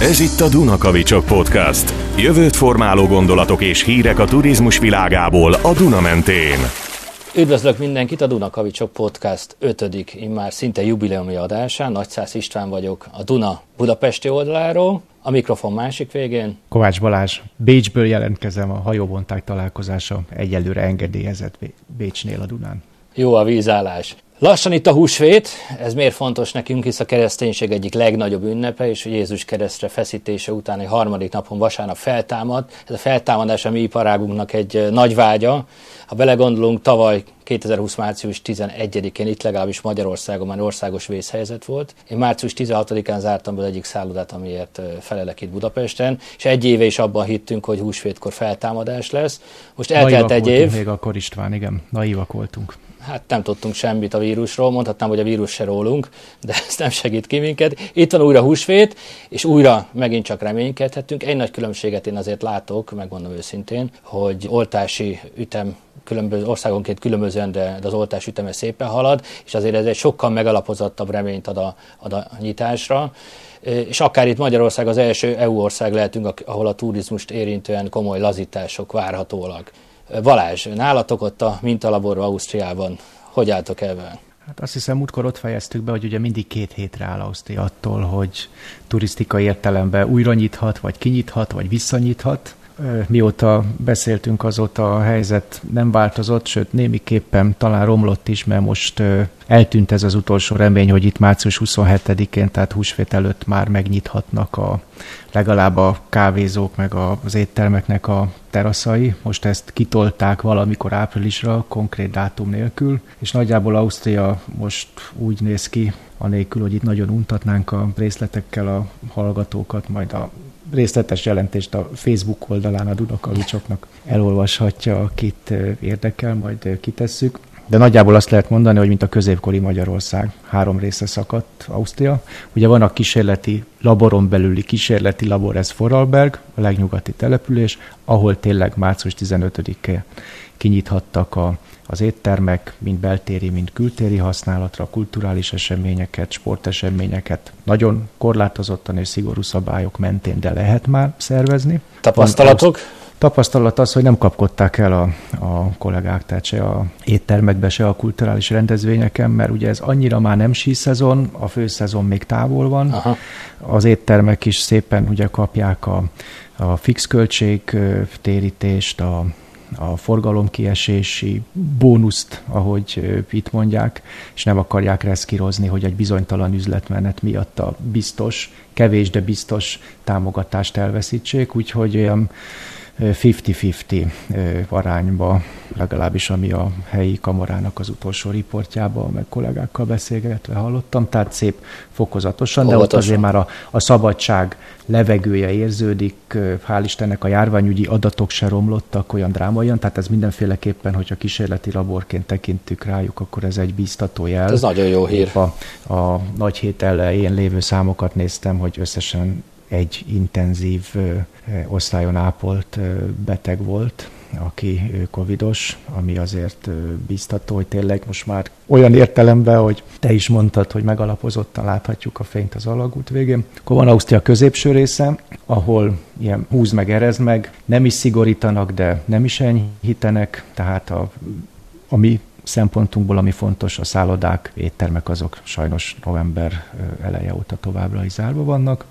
Ez itt a Dunakavicsok Podcast. Jövőt formáló gondolatok és hírek a turizmus világából a Duna mentén. Üdvözlök mindenkit a Dunakavicsok Podcast 5. immár szinte jubileumi adásán. Nagyszász István vagyok a Duna budapesti oldaláról, a mikrofon másik végén. Kovács Balázs, Bécsből jelentkezem a hajóbonták találkozása egyelőre engedélyezett Bécsnél a Dunán. Jó a vízállás. Lassan itt a húsvét, ez miért fontos nekünk, hisz a kereszténység egyik legnagyobb ünnepe, és Jézus keresztre feszítése után egy harmadik napon vasárnap feltámad. Ez a feltámadás a mi iparágunknak egy nagy vágya. Ha belegondolunk, tavaly 2020. március 11-én itt legalábbis Magyarországon már országos vészhelyzet volt. Én március 16-án zártam be egyik szállodát, amiért felelek itt Budapesten, és egy éve is abban hittünk, hogy húsvétkor feltámadás lesz. Most eltelt egy év. Még akkor István, igen, naívak voltunk hát nem tudtunk semmit a vírusról, mondhatnám, hogy a vírus se rólunk, de ez nem segít ki minket. Itt van újra húsvét, és újra megint csak reménykedhetünk. Egy nagy különbséget én azért látok, megmondom őszintén, hogy oltási ütem különböző országonként különbözően, de, az oltás üteme szépen halad, és azért ez egy sokkal megalapozottabb reményt ad a, ad a nyitásra és akár itt Magyarország az első EU ország lehetünk, ahol a turizmust érintően komoly lazítások várhatólag. Balázs, nálatok ott a mintalaborban Ausztriában, hogy álltok ebben? Hát azt hiszem, múltkor ott fejeztük be, hogy ugye mindig két hétre áll Ausztria attól, hogy turisztikai értelemben újra nyithat, vagy kinyithat, vagy visszanyithat mióta beszéltünk, azóta a helyzet nem változott, sőt némiképpen talán romlott is, mert most eltűnt ez az utolsó remény, hogy itt március 27-én, tehát húsvét előtt már megnyithatnak a, legalább a kávézók, meg az éttermeknek a teraszai. Most ezt kitolták valamikor áprilisra, konkrét dátum nélkül, és nagyjából Ausztria most úgy néz ki, anélkül, hogy itt nagyon untatnánk a részletekkel a hallgatókat, majd a részletes jelentést a Facebook oldalán a Dunakavicsoknak elolvashatja, akit érdekel, majd kitesszük. De nagyjából azt lehet mondani, hogy mint a középkori Magyarország, három része szakadt Ausztria. Ugye van a kísérleti laboron belüli kísérleti labor, ez Foralberg, a legnyugati település, ahol tényleg március 15-e kinyithattak a az éttermek mind beltéri, mind kültéri használatra, kulturális eseményeket, sporteseményeket nagyon korlátozottan és szigorú szabályok mentén, de lehet már szervezni. Tapasztalatok? Tapasztalat az, hogy nem kapkodták el a, a kollégák, tehát se a éttermekbe, se a kulturális rendezvényeken, mert ugye ez annyira már nem szezon, a főszezon még távol van. Aha. Az éttermek is szépen ugye kapják a, a fix költségtérítést, a a forgalomkiesési bónuszt, ahogy itt mondják, és nem akarják reszkírozni, hogy egy bizonytalan üzletmenet miatt a biztos, kevés, de biztos támogatást elveszítsék, úgyhogy olyan 50-50 arányba, legalábbis ami a helyi kamarának az utolsó riportjában, meg kollégákkal beszélgetve hallottam, tehát szép fokozatosan, de ott azért már a, a szabadság levegője érződik, hál' Istennek a járványügyi adatok se romlottak olyan drámaian, tehát ez mindenféleképpen, hogyha kísérleti laborként tekintük rájuk, akkor ez egy bíztató jel. Ez nagyon jó hír. A, a nagy hét elején lévő számokat néztem, hogy összesen egy intenzív osztályon ápolt beteg volt, aki covidos, ami azért biztató, hogy tényleg most már olyan értelemben, hogy te is mondtad, hogy megalapozottan láthatjuk a fényt az alagút végén. Akkor van Ausztria középső része, ahol ilyen húz meg, erezd meg, nem is szigorítanak, de nem is enyhítenek, tehát a, ami szempontunkból, ami fontos, a szállodák, éttermek azok sajnos november eleje óta továbbra is zárva vannak.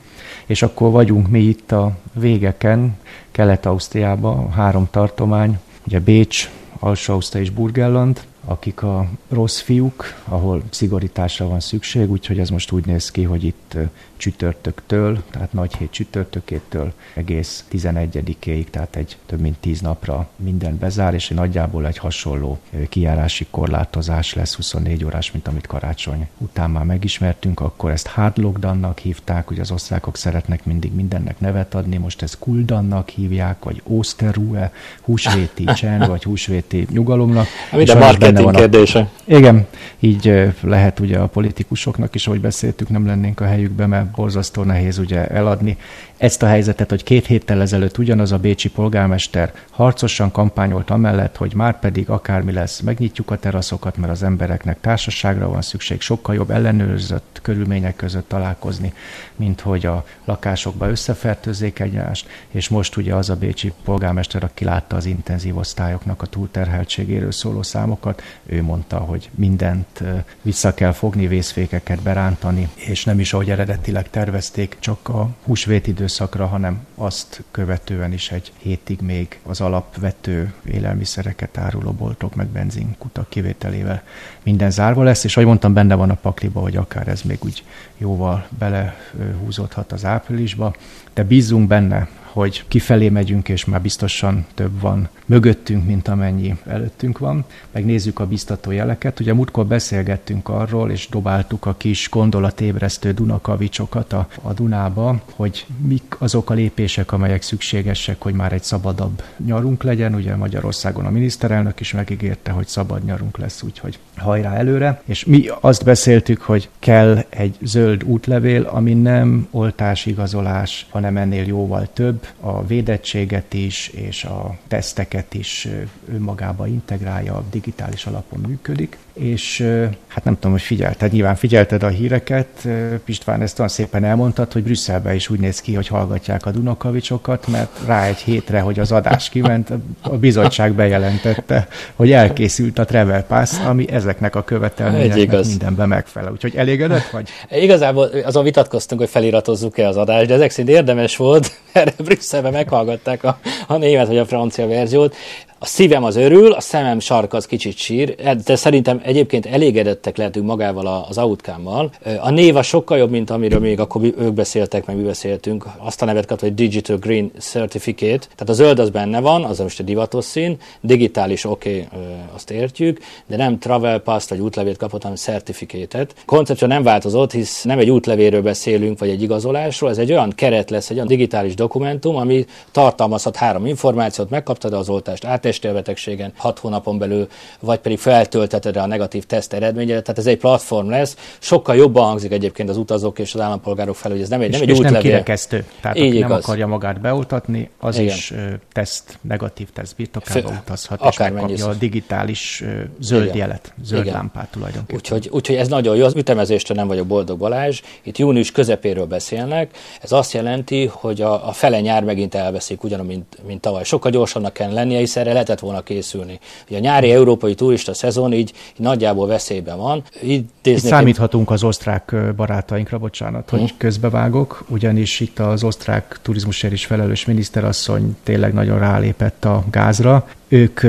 És akkor vagyunk mi itt a végeken, Kelet-Ausztriában, három tartomány, ugye Bécs, Alsó-Ausztria és Burgelland, akik a rossz fiúk, ahol szigorításra van szükség, úgyhogy ez most úgy néz ki, hogy itt csütörtöktől, tehát nagy hét csütörtökétől egész 11-éig, tehát egy több mint 10 napra minden bezár, és nagyjából egy hasonló kijárási korlátozás lesz 24 órás, mint amit karácsony után már megismertünk, akkor ezt hard lockdownnak hívták, ugye az osztrákok szeretnek mindig mindennek nevet adni, most ezt kuldannak hívják, vagy Osterruhe, húsvéti csend, vagy húsvéti nyugalomnak. Minden van a... kérdése. Igen, így lehet ugye a politikusoknak is, ahogy beszéltük, nem lennénk a helyükben, mert borzasztó nehéz ugye eladni ezt a helyzetet, hogy két héttel ezelőtt ugyanaz a bécsi polgármester harcosan kampányolt amellett, hogy már pedig akármi lesz, megnyitjuk a teraszokat, mert az embereknek társaságra van szükség, sokkal jobb ellenőrzött körülmények között találkozni, mint hogy a lakásokba összefertőzzék egymást, és most ugye az a bécsi polgármester, aki látta az intenzív osztályoknak a túlterheltségéről szóló számokat, ő mondta, hogy mindent vissza kell fogni, vészfékeket berántani, és nem is ahogy eredetileg tervezték, csak a húsvét időszakra, hanem azt követően is egy hétig még az alapvető élelmiszereket áruló boltok meg benzinkutak kivételével minden zárva lesz, és ahogy mondtam, benne van a pakliba, hogy akár ez még úgy jóval belehúzódhat az áprilisba, de bízunk benne, hogy kifelé megyünk, és már biztosan több van mögöttünk, mint amennyi előttünk van. Megnézzük a biztató jeleket. Ugye múltkor beszélgettünk arról, és dobáltuk a kis gondolatébresztő Dunakavicsokat a, a Dunába, hogy mik azok a lépések, amelyek szükségesek, hogy már egy szabadabb nyarunk legyen. Ugye Magyarországon a miniszterelnök is megígérte, hogy szabad nyarunk lesz, úgyhogy hajrá előre. És mi azt beszéltük, hogy kell egy zöld útlevél, ami nem oltásigazolás, hanem ennél jóval több, a védettséget is, és a teszteket is önmagába integrálja, digitális alapon működik és hát nem tudom, hogy figyelted, nyilván figyelted a híreket, Pistván ezt olyan szépen elmondtad, hogy Brüsszelben is úgy néz ki, hogy hallgatják a Dunakavicsokat, mert rá egy hétre, hogy az adás kiment, a bizottság bejelentette, hogy elkészült a Travel Pass, ami ezeknek a követelményeknek mindenben megfelel. Úgyhogy elégedett vagy? Igazából azon vitatkoztunk, hogy feliratozzuk-e az adást, de ezek szerint érdemes volt, mert Brüsszelben meghallgatták a, a német vagy a francia verziót, a szívem az örül, a szemem sarka az kicsit sír, de szerintem egyébként elégedettek lehetünk magával az outcome-mal. A név a sokkal jobb, mint amiről még akkor ők beszéltek, meg mi beszéltünk. Azt a nevet kapta, hogy Digital Green Certificate. Tehát a zöld az benne van, az most a divatos szín, digitális oké, okay, azt értjük, de nem travel pass vagy útlevét kapott, hanem certificate-et. Koncepció nem változott, hisz nem egy útlevéről beszélünk, vagy egy igazolásról, ez egy olyan keret lesz, egy olyan digitális dokumentum, ami tartalmazhat három információt, megkaptad az oltást, át testelbetegségen 6 hónapon belül, vagy pedig feltölteted a negatív teszt eredményedet. Tehát ez egy platform lesz. Sokkal jobban hangzik egyébként az utazók és az állampolgárok felé, hogy ez nem egy, nem egy és útlevél. nem kirekesztő. Tehát Így aki igaz. nem akarja magát beoltatni, az Igen. is teszt, negatív teszt birtokába utazhat, és megkapja a digitális zöld Igen. jelet, zöld Igen. lámpát tulajdonképpen. Úgyhogy, úgyhogy ez nagyon jó. Az ütemezéstől nem vagyok boldog Balázs. Itt június közepéről beszélnek. Ez azt jelenti, hogy a, a fele nyár megint elveszik, ugyanúgy, mint, mint tavaly. Sokkal gyorsabbnak kell lennie, hiszen erre lehetett volna készülni. Ugye a nyári európai turista szezon így, így nagyjából veszélyben van. Itt számíthatunk az osztrák barátainkra, bocsánat, hogy hmm. közbevágok, ugyanis itt az osztrák turizmusért is felelős miniszterasszony tényleg nagyon rálépett a gázra. Ők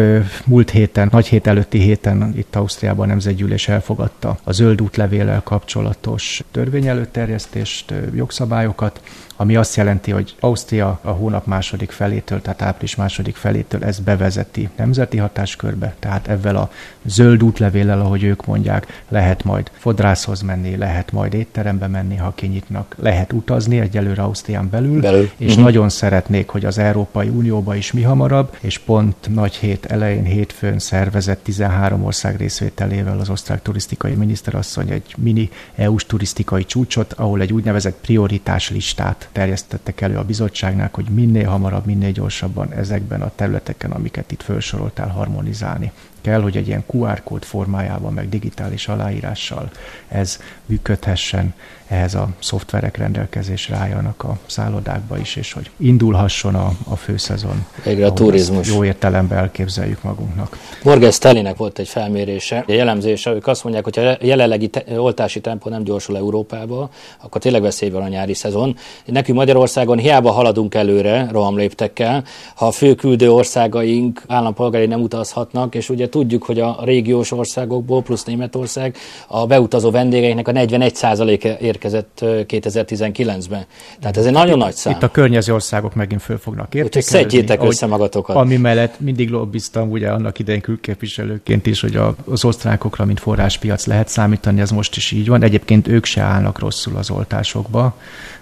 múlt héten, nagy hét előtti héten itt Ausztriában a Nemzetgyűlés elfogadta a zöld útlevéllel kapcsolatos törvényelőterjesztést, jogszabályokat, ami azt jelenti, hogy Ausztria a hónap második felétől, tehát április második felétől ezt bevezeti nemzeti hatáskörbe, tehát ezzel a zöld útlevéllel, ahogy ők mondják, lehet majd fodrászhoz menni, lehet majd étterembe menni, ha kinyitnak, lehet utazni egyelőre Ausztrián belül, belül. és uh-huh. nagyon szeretnék, hogy az Európai Unióba is mi hamarabb, és pont nagy hét elején hétfőn szervezett 13 ország részvételével az osztrák turisztikai miniszterasszony egy mini EU-s turisztikai csúcsot, ahol egy úgynevezett prioritás listát terjesztettek elő a bizottságnak, hogy minél hamarabb, minél gyorsabban ezekben a területeken, amiket itt felsoroltál, harmonizálni kell, hogy egy ilyen QR kód formájában, meg digitális aláírással ez működhessen, ehhez a szoftverek rendelkezésre álljanak a szállodákba is, és hogy indulhasson a, a főszezon. Végre a turizmus. Jó értelemben elképzeljük magunknak. Morgan Stellinek volt egy felmérése, egy jellemzése, ők azt mondják, hogy ha jelenlegi te- oltási tempó nem gyorsul Európába, akkor tényleg veszélyben a nyári szezon. Nekünk Magyarországon hiába haladunk előre rohamléptekkel, ha a főküldő országaink állampolgári nem utazhatnak, és ugye tudjuk, hogy a régiós országokból plusz Németország a beutazó vendégeinek a 41%-e érkezett 2019-ben. Tehát ez egy nagyon nagy szám. Itt a környező országok megint föl fognak értékelni. szedjétek össze magatokat. Ami mellett mindig lobbiztam, ugye annak idején külképviselőként is, hogy az osztrákokra, mint forráspiac lehet számítani, ez most is így van. Egyébként ők se állnak rosszul az oltásokba.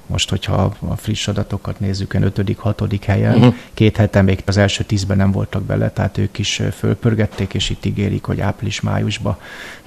Most, hogyha a friss adatokat nézzük, 5 hatodik helyen, uh-huh. két hete még az első tízben nem voltak bele, tehát ők is fölpörgették, és itt ígérik, hogy április-májusba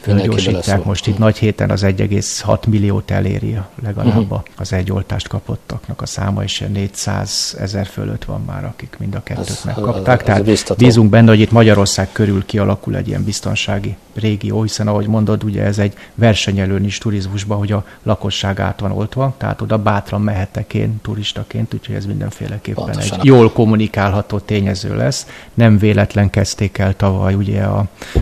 fölgyorsítják. Most itt nagy héten az 1,6 milliót eléri legalább uh-huh. az egy oltást kapottaknak a száma, és 400 ezer fölött van már, akik mind a kettőt ez, megkapták. Ez, Tehát biztató. bízunk benne, hogy itt Magyarország körül kialakul egy ilyen biztonsági régió, hiszen ahogy mondod, ugye ez egy versenyelőn is turizmusban, hogy a lakosság át van oltva, tehát oda bátran mehetek én turistaként, úgyhogy ez mindenféleképpen Pontosan. egy jól kommunikálható tényező lesz. Nem véletlen kezdték el tavaly ugye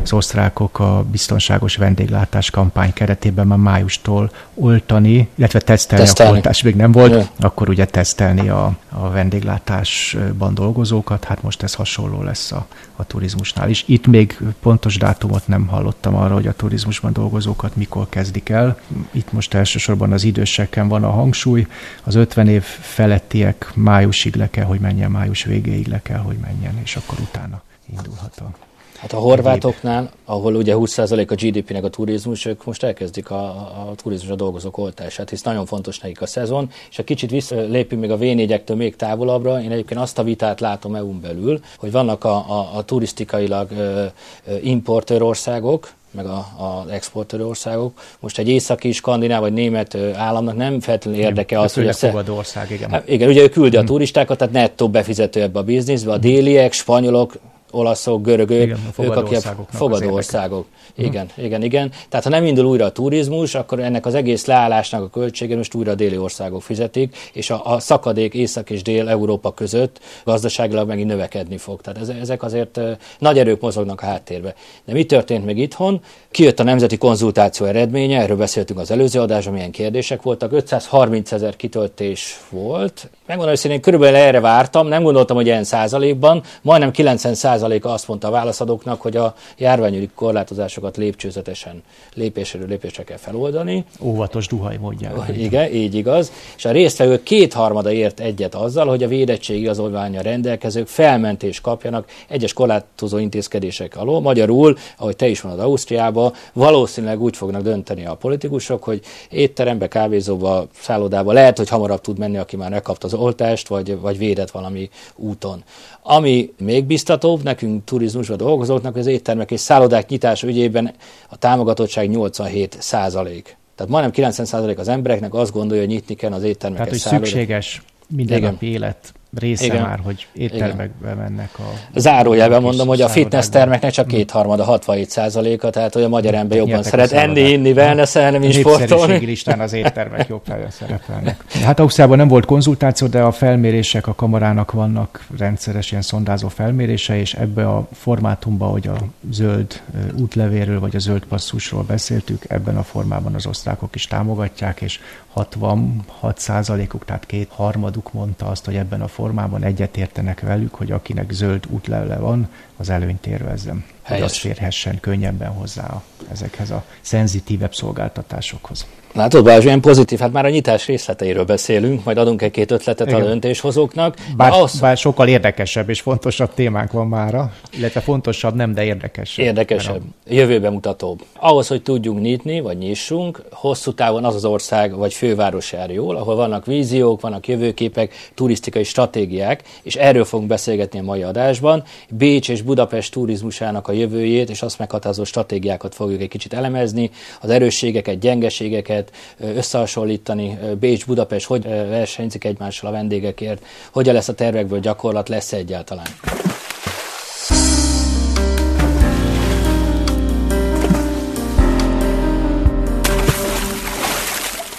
az osztrákok a biztonságos vendéglátás kampány keretében már májustól oltani, illetve tesztelni, tesztelni. a oltás még nem volt, ja. akkor ugye tesztelni a, a vendéglátásban dolgozókat, hát most ez hasonló lesz a, a turizmusnál is. Itt még pontos dátumot nem hallottam arra, hogy a turizmusban dolgozókat mikor kezdik el. Itt most elsősorban az időseken van a hangsúly, az 50 év felettiek májusig le kell, hogy menjen, május végéig le kell, hogy menjen, és akkor utána indulhat a Hát a horvátoknál, ahol ugye 20% a GDP-nek a turizmus, ők most elkezdik a, a turizmusra dolgozók oltását, hisz nagyon fontos nekik a szezon, és ha kicsit visszalépünk még a v még távolabbra, én egyébként azt a vitát látom EU-n belül, hogy vannak a, a, a turisztikailag ö, ö, importőr országok, meg az exportőr országok. Most egy északi, skandináv vagy német államnak nem feltétlenül érdeke az, hogy... A fogadó ország, igen. Hát igen, ugye ő küldi a hmm. turistákat, tehát nettó befizető ebbe a bizniszbe. A déliek, spanyolok olaszok, görögök, igen, ők, akik a fogadó országok. Igen, uh-huh. igen, igen. Tehát ha nem indul újra a turizmus, akkor ennek az egész leállásnak a költsége most újra a déli országok fizetik, és a, a szakadék Észak és Dél-Európa között gazdaságilag megint növekedni fog. Tehát ezek azért nagy erők mozognak a háttérbe. De mi történt meg itthon? Kijött a nemzeti konzultáció eredménye, erről beszéltünk az előző adásban, milyen kérdések voltak. 530 ezer kitöltés volt. Megmondom hogy körülbelül erre vártam, nem gondoltam, hogy ilyen százalékban, majdnem 90 százaléka azt mondta a válaszadóknak, hogy a járványügyi korlátozásokat lépcsőzetesen lépésről lépésre kell feloldani. Óvatos duhaj mondják. Igen, így igaz. És a résztvevők kétharmada ért egyet azzal, hogy a védettségi igazolványa rendelkezők felmentést kapjanak egyes korlátozó intézkedések alól. Magyarul, ahogy te is mondod Ausztriába, valószínűleg úgy fognak dönteni a politikusok, hogy étterembe, kávézóba, szállodába lehet, hogy hamarabb tud menni, aki már megkapta az oltást, vagy, vagy védett valami úton. Ami még biztatóbb nekünk turizmusban dolgozóknak, az éttermek és szállodák nyitása ügyében a támogatottság 87 százalék. Tehát majdnem 90 százalék az embereknek azt gondolja, hogy nyitni kell az éttermeket. Tehát, hogy szükséges mindennapi élet része Igen. már, hogy éttermekbe mennek a... Zárójelben mondom, hogy a fitness termeknek csak kétharmada, 67 százaléka, tehát hogy a magyar ember jobban szeret enni, inni, wellnesselni, mint sportolni. listán az éttermek jobb helyen szerepelnek. Hát Ausztriában nem volt konzultáció, de a felmérések a kamarának vannak rendszeres ilyen szondázó felmérése, és ebbe a formátumban, hogy a zöld útlevéről vagy a zöld passzusról beszéltük, ebben a formában az osztrákok is támogatják, és 66 százalékuk, tehát két harmaduk mondta azt, hogy ebben a formában egyetértenek velük, hogy akinek zöld útlevele van, az előnyt érvezzem. Hogy az férhessen könnyebben hozzá ezekhez a szenzitívebb szolgáltatásokhoz. Látod, Balázs, ilyen pozitív, hát már a nyitás részleteiről beszélünk, majd adunk egy-két ötletet Igen. a döntéshozóknak. Bár, ahhoz... bár sokkal érdekesebb és fontosabb témánk van mára, illetve fontosabb nem, de érdekesebb. Érdekesebb, a... jövőbe mutatóbb. Ahhoz, hogy tudjunk nyitni, vagy nyissunk, hosszú távon az az ország vagy főváros jár jól, ahol vannak víziók, vannak jövőképek, turisztikai stratégiák, és erről fogunk beszélgetni a mai adásban. Bécs és Budapest turizmusának a jövőjét, és azt meghatározó stratégiákat fogjuk egy kicsit elemezni, az erősségeket, gyengeségeket, termékeket összehasonlítani, Bécs, Budapest, hogy versenyzik egymással a vendégekért, hogyan lesz a tervekből gyakorlat, lesz egyáltalán.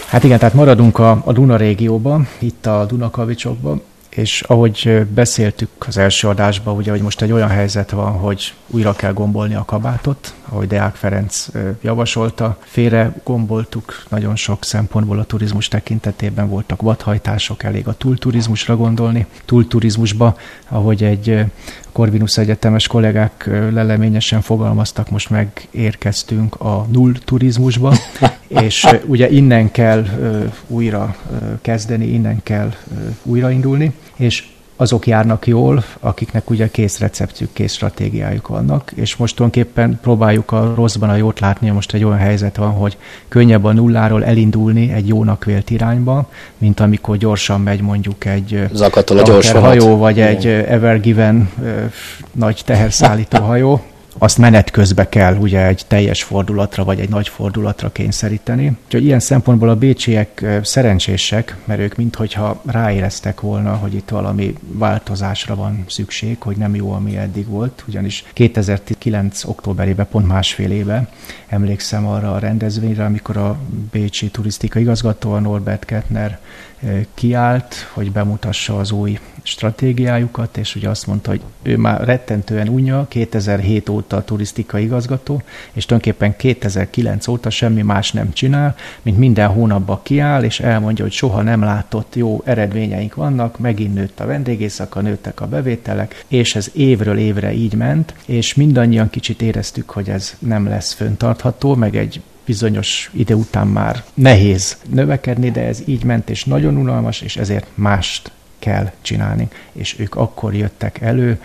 Hát igen, tehát maradunk a, a Duna régióban, itt a Dunakavicsokban, és ahogy beszéltük az első adásban, ugye, hogy most egy olyan helyzet van, hogy újra kell gombolni a kabátot, ahogy Deák Ferenc javasolta. Félre gomboltuk nagyon sok szempontból a turizmus tekintetében, voltak vadhajtások, elég a túlturizmusra gondolni. Túlturizmusba, ahogy egy Corvinus Egyetemes kollégák leleményesen fogalmaztak, most megérkeztünk a null turizmusba, és ugye innen kell újra kezdeni, innen kell újraindulni, és azok járnak jól, akiknek ugye kész receptjük, kész stratégiájuk vannak, és most tulajdonképpen próbáljuk a rosszban a jót látni, most egy olyan helyzet van, hogy könnyebb a nulláról elindulni egy jónak vélt irányba, mint amikor gyorsan megy mondjuk egy Zakatol a gyors hajó, vagy egy Ever Given nagy teherszállító hajó, azt menet közben kell ugye egy teljes fordulatra vagy egy nagy fordulatra kényszeríteni. Úgyhogy ilyen szempontból a bécsiek szerencsések, mert ők minthogyha ráéreztek volna, hogy itt valami változásra van szükség, hogy nem jó, ami eddig volt, ugyanis 2009. októberében, pont másfél éve emlékszem arra a rendezvényre, amikor a bécsi turisztika a Norbert Kettner kiállt, hogy bemutassa az új stratégiájukat, és ugye azt mondta, hogy ő már rettentően unja, 2007 óta a turisztika igazgató, és tulajdonképpen 2009 óta semmi más nem csinál, mint minden hónapban kiáll, és elmondja, hogy soha nem látott jó eredményeink vannak, megint nőtt a vendégészaka, nőttek a bevételek, és ez évről évre így ment, és mindannyian kicsit éreztük, hogy ez nem lesz föntartható, meg egy bizonyos ide után már nehéz növekedni, de ez így ment, és nagyon unalmas, és ezért mást kell csinálni. És ők akkor jöttek elő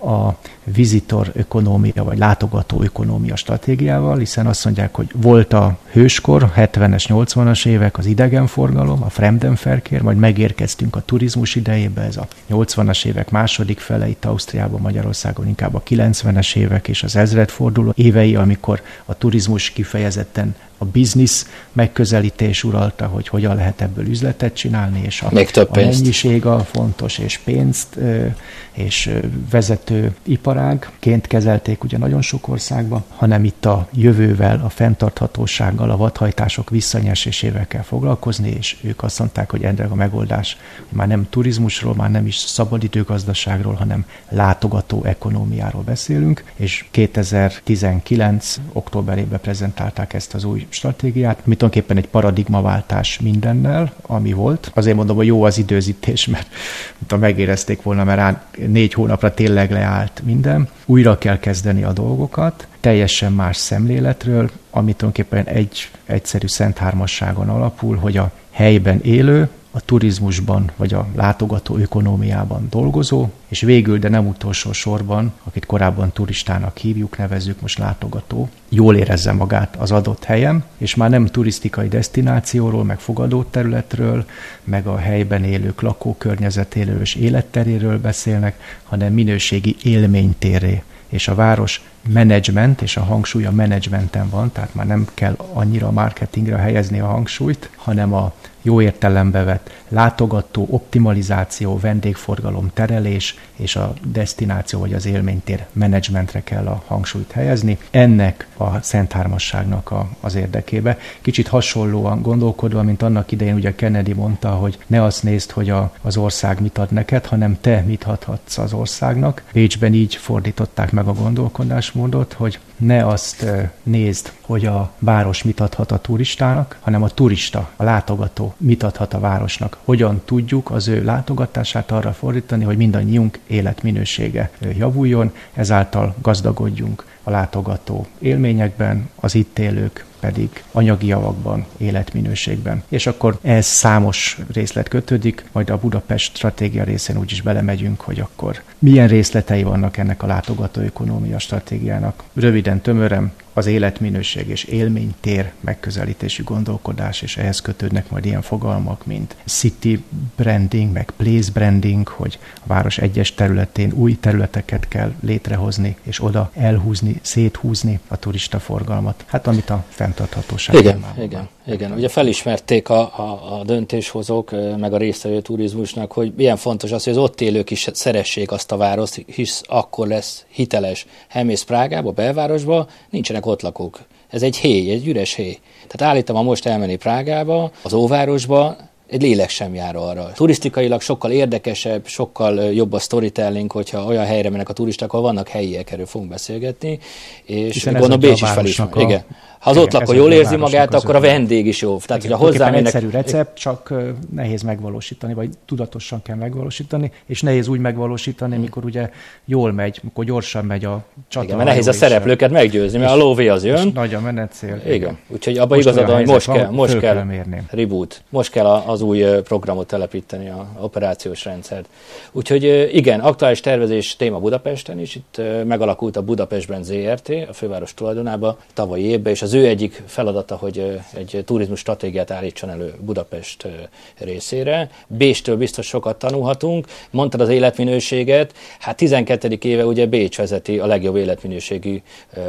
a vizitor ökonómia, vagy látogató ökonómia stratégiával, hiszen azt mondják, hogy volt a hőskor, 70-es, 80-as évek, az idegenforgalom, a Fremdenverkehr, majd megérkeztünk a turizmus idejébe, ez a 80-as évek második fele, itt Ausztriában, Magyarországon inkább a 90-es évek és az ezredforduló évei, amikor a turizmus kifejezetten a biznisz megközelítés uralta, hogy hogyan lehet ebből üzletet csinálni, és a, Még több a mennyiség a fontos, és pénzt, és vezető iparágként kezelték ugye nagyon sok országban, hanem itt a jövővel, a fenntarthatósággal, a vadhajtások visszanyesésével kell foglalkozni, és ők azt mondták, hogy ennek a megoldás már nem turizmusról, már nem is szabadidőgazdaságról, hanem látogató ekonómiáról beszélünk, és 2019. októberében prezentálták ezt az új stratégiát, ami tulajdonképpen egy paradigmaváltás mindennel, ami volt. Azért mondom, hogy jó az időzítés, mert ha megérezték volna, mert rá négy hónapra tényleg leállt minden. Újra kell kezdeni a dolgokat, teljesen más szemléletről, ami tulajdonképpen egy egyszerű szenthármasságon alapul, hogy a helyben élő, a turizmusban vagy a látogató ökonómiában dolgozó, és végül, de nem utolsó sorban, akit korábban turistának hívjuk, nevezzük most látogató, jól érezze magát az adott helyen, és már nem turisztikai destinációról, meg fogadó területről, meg a helyben élők lakókörnyezetéről és életteréről beszélnek, hanem minőségi élménytéré és a város menedzsment, és a hangsúly a menedzsmenten van, tehát már nem kell annyira a marketingre helyezni a hangsúlyt, hanem a jó értelembe vett látogató, optimalizáció, vendégforgalom, terelés és a destináció vagy az élménytér menedzsmentre kell a hangsúlyt helyezni. Ennek a Szent Hármasságnak a, az érdekébe. Kicsit hasonlóan gondolkodva, mint annak idején ugye Kennedy mondta, hogy ne azt nézd, hogy a, az ország mit ad neked, hanem te mit adhatsz az országnak. Bécsben így fordították meg a gondolkodásmódot, hogy ne azt nézd, hogy a város mit adhat a turistának, hanem a turista, a látogató mit adhat a városnak. Hogyan tudjuk az ő látogatását arra fordítani, hogy mindannyiunk életminősége javuljon, ezáltal gazdagodjunk a látogató élményekben, az itt élők pedig anyagi javakban, életminőségben. És akkor ez számos részlet kötődik, majd a Budapest stratégia részén úgyis belemegyünk, hogy akkor milyen részletei vannak ennek a látogató ökonómia stratégiának. Röviden, tömören, az életminőség és élménytér megközelítésű gondolkodás, és ehhez kötődnek majd ilyen fogalmak, mint city branding, meg place branding, hogy a város egyes területén új területeket kell létrehozni, és oda elhúzni, széthúzni a turista forgalmat. Hát amit a fenntarthatóság. Igen, igen, igen. Ugye felismerték a, a, a döntéshozók, meg a résztvevő turizmusnak, hogy milyen fontos az, hogy az ott élők is szeressék azt a várost, hisz akkor lesz hiteles. Hemész Prágába, belvárosba, nincsenek ott lakók. Ez egy héj, egy üres héj. Tehát állítom, ha most elmenni Prágába, az óvárosba, egy lélek sem jár arra. Turisztikailag sokkal érdekesebb, sokkal jobb a storytelling, hogyha olyan helyre mennek a turisták, ahol vannak helyiek, erről fogunk beszélgetni, és gondolom Bécs is felismer. A... Igen. Ha az ott lakó jól érzi magát, akkor a vendég is jó. Tehát, Igen, hogyha hozzá mennek... egyszerű recept, csak nehéz megvalósítani, vagy tudatosan kell megvalósítani, és nehéz úgy megvalósítani, hmm. mikor ugye jól megy, amikor gyorsan megy a csata. Igen, mert nehéz a szereplőket meggyőzni, mert a lóvé az jön. nagy a menetcél. Igen. Igen. Úgyhogy abban igazad hogy most kell, most kell, reboot, most kell az új programot telepíteni, a operációs rendszert. Úgyhogy igen, aktuális tervezés téma Budapesten is, itt megalakult a Budapestben ZRT, a főváros tulajdonában tavalyi évben, és az az ő egyik feladata, hogy egy turizmus stratégiát állítson elő Budapest részére. Bécstől biztos sokat tanulhatunk. Mondtad az életminőséget, hát 12. éve ugye Bécs vezeti a legjobb életminőségű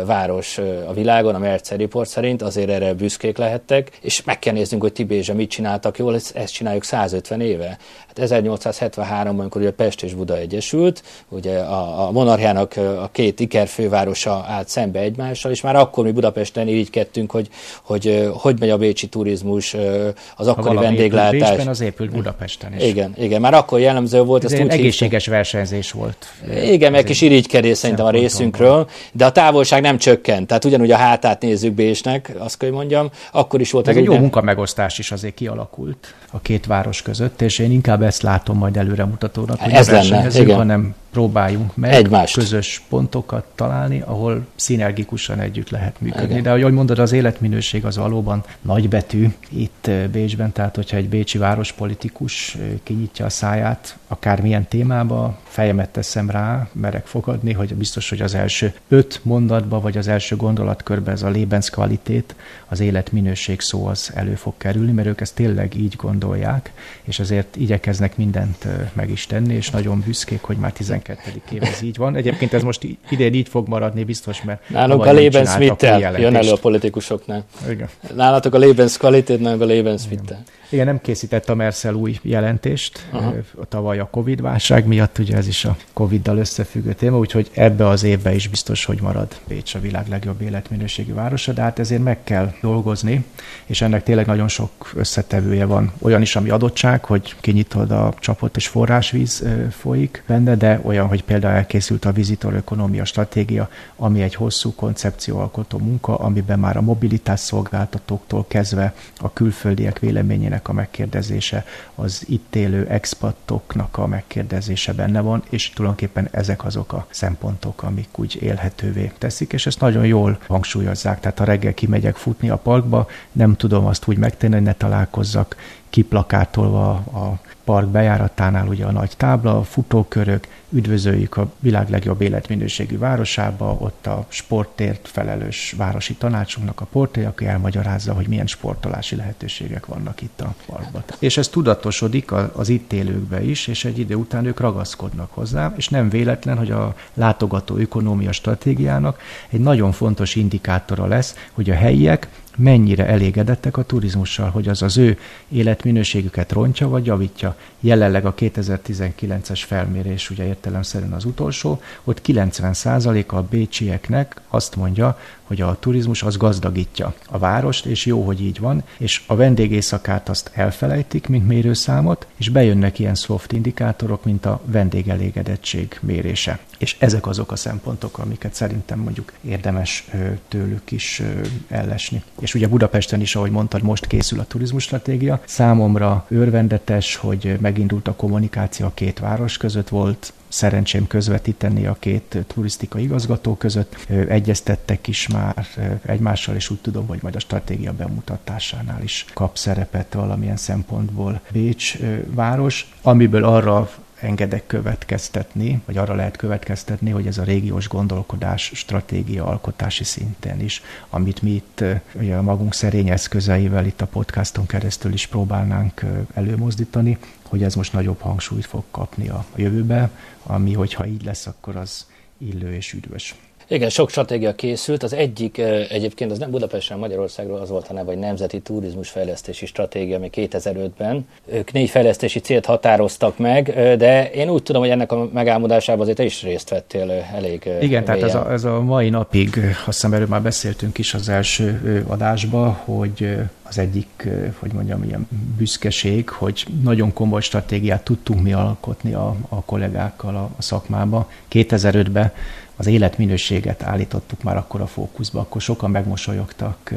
város a világon, a Mercer Report szerint, azért erre büszkék lehettek, és meg kell néznünk, hogy Tibézse mit csináltak jól, ezt csináljuk 150 éve. Hát 1873-ban, amikor ugye Pest és Buda egyesült, ugye a, a monarchiának a két ikerfővárosa állt szembe egymással, és már akkor mi Budapesten irigykedtünk, hogy hogy, hogy megy a bécsi turizmus, az akkori vendéglátás. Bécsben az épült Budapesten is. Igen, igen, már akkor jellemző volt. Ez úgy egészséges hívta. versenyzés volt. Igen, meg kis irigykedés szerintem a részünkről, de a távolság nem csökkent. Tehát ugyanúgy a hátát nézzük Bécsnek, azt kell mondjam, akkor is volt ez egy jó munkamegosztás is azért kialakult a két város között, és én inkább ezt látom majd előremutatónak, hogy ez lenne, igen. hanem próbáljunk meg Egymást. közös pontokat találni, ahol szinergikusan együtt lehet működni. Igen. De ahogy mondod, az életminőség az valóban nagybetű itt Bécsben, tehát hogyha egy bécsi várospolitikus kinyitja a száját, akármilyen témába, fejemet teszem rá, merek fogadni, hogy biztos, hogy az első öt mondatba, vagy az első gondolatkörbe ez a Lebensqualität, az életminőség szó az elő fog kerülni, mert ők ezt tényleg így gondolják, és azért igyekeznek mindent meg is tenni, és nagyon büszkék, hogy már 12. év ez így van. Egyébként ez most idén így fog maradni biztos, mert Nálunk a Lebensmittel jön elő a politikusoknál. Igen. Nálatok a Lebensqualität, nálunk a Lebensmittel. Igen, nem készített a Mercel új jelentést, Aha. tavaly a Covid-válság miatt, ugye ez is a Covid-dal összefüggő téma, úgyhogy ebbe az évbe is biztos, hogy marad Pécs a világ legjobb életminőségi városa, de hát ezért meg kell dolgozni, és ennek tényleg nagyon sok összetevője van. Olyan is, ami adottság, hogy kinyitod a csapot és forrásvíz folyik benne, de olyan, hogy például elkészült a vizitor ökonomia stratégia, ami egy hosszú koncepcióalkotó munka, amiben már a mobilitás szolgáltatóktól kezdve a külföldiek véleményének embereknek a megkérdezése, az itt élő expatoknak a megkérdezése benne van, és tulajdonképpen ezek azok a szempontok, amik úgy élhetővé teszik, és ezt nagyon jól hangsúlyozzák. Tehát ha reggel kimegyek futni a parkba, nem tudom azt úgy megtenni, hogy ne találkozzak kiplakátolva a park bejáratánál ugye a nagy tábla, a futókörök, üdvözöljük a világ legjobb életminőségű városába, ott a sportért felelős városi tanácsunknak a porté, aki elmagyarázza, hogy milyen sportolási lehetőségek vannak itt a parkban. És ez tudatosodik az itt élőkbe is, és egy idő után ők ragaszkodnak hozzá, és nem véletlen, hogy a látogató ökonómia stratégiának egy nagyon fontos indikátora lesz, hogy a helyiek mennyire elégedettek a turizmussal, hogy az az ő életminőségüket rontja vagy javítja. Jelenleg a 2019-es felmérés, ugye értelemszerűen az utolsó, ott 90%-a a bécsieknek azt mondja, hogy a turizmus az gazdagítja a várost, és jó, hogy így van, és a vendégészakát azt elfelejtik, mint mérőszámot, és bejönnek ilyen soft indikátorok, mint a vendégelégedettség mérése. És ezek azok a szempontok, amiket szerintem mondjuk érdemes tőlük is ellesni. És ugye Budapesten is, ahogy mondtad, most készül a turizmus stratégia. Számomra örvendetes, hogy megindult a kommunikáció a két város között, volt szerencsém közvetíteni a két turisztika igazgató között. Egyeztettek is már egymással, és úgy tudom, hogy majd a stratégia bemutatásánál is kap szerepet valamilyen szempontból Bécs város, amiből arra engedek következtetni, vagy arra lehet következtetni, hogy ez a régiós gondolkodás stratégia alkotási szinten is, amit mi itt ugye a magunk szerény eszközeivel itt a podcaston keresztül is próbálnánk előmozdítani, hogy ez most nagyobb hangsúlyt fog kapni a jövőbe, ami, hogyha így lesz, akkor az illő és üdvös. Igen, sok stratégia készült. Az egyik egyébként az nem Budapesten, Magyarországról az volt a neve, hogy Nemzeti Turizmus Fejlesztési Stratégia, ami 2005-ben. Ők négy fejlesztési célt határoztak meg, de én úgy tudom, hogy ennek a megálmodásában azért te is részt vettél elég Igen, tehát ez a, ez a mai napig, azt hiszem erről már beszéltünk is az első adásba, hogy az egyik, hogy mondjam, ilyen büszkeség, hogy nagyon komoly stratégiát tudtunk mi alkotni a, a kollégákkal a, a szakmába. 2005-ben az életminőséget állítottuk már akkor a fókuszba, akkor sokan megmosolyogtak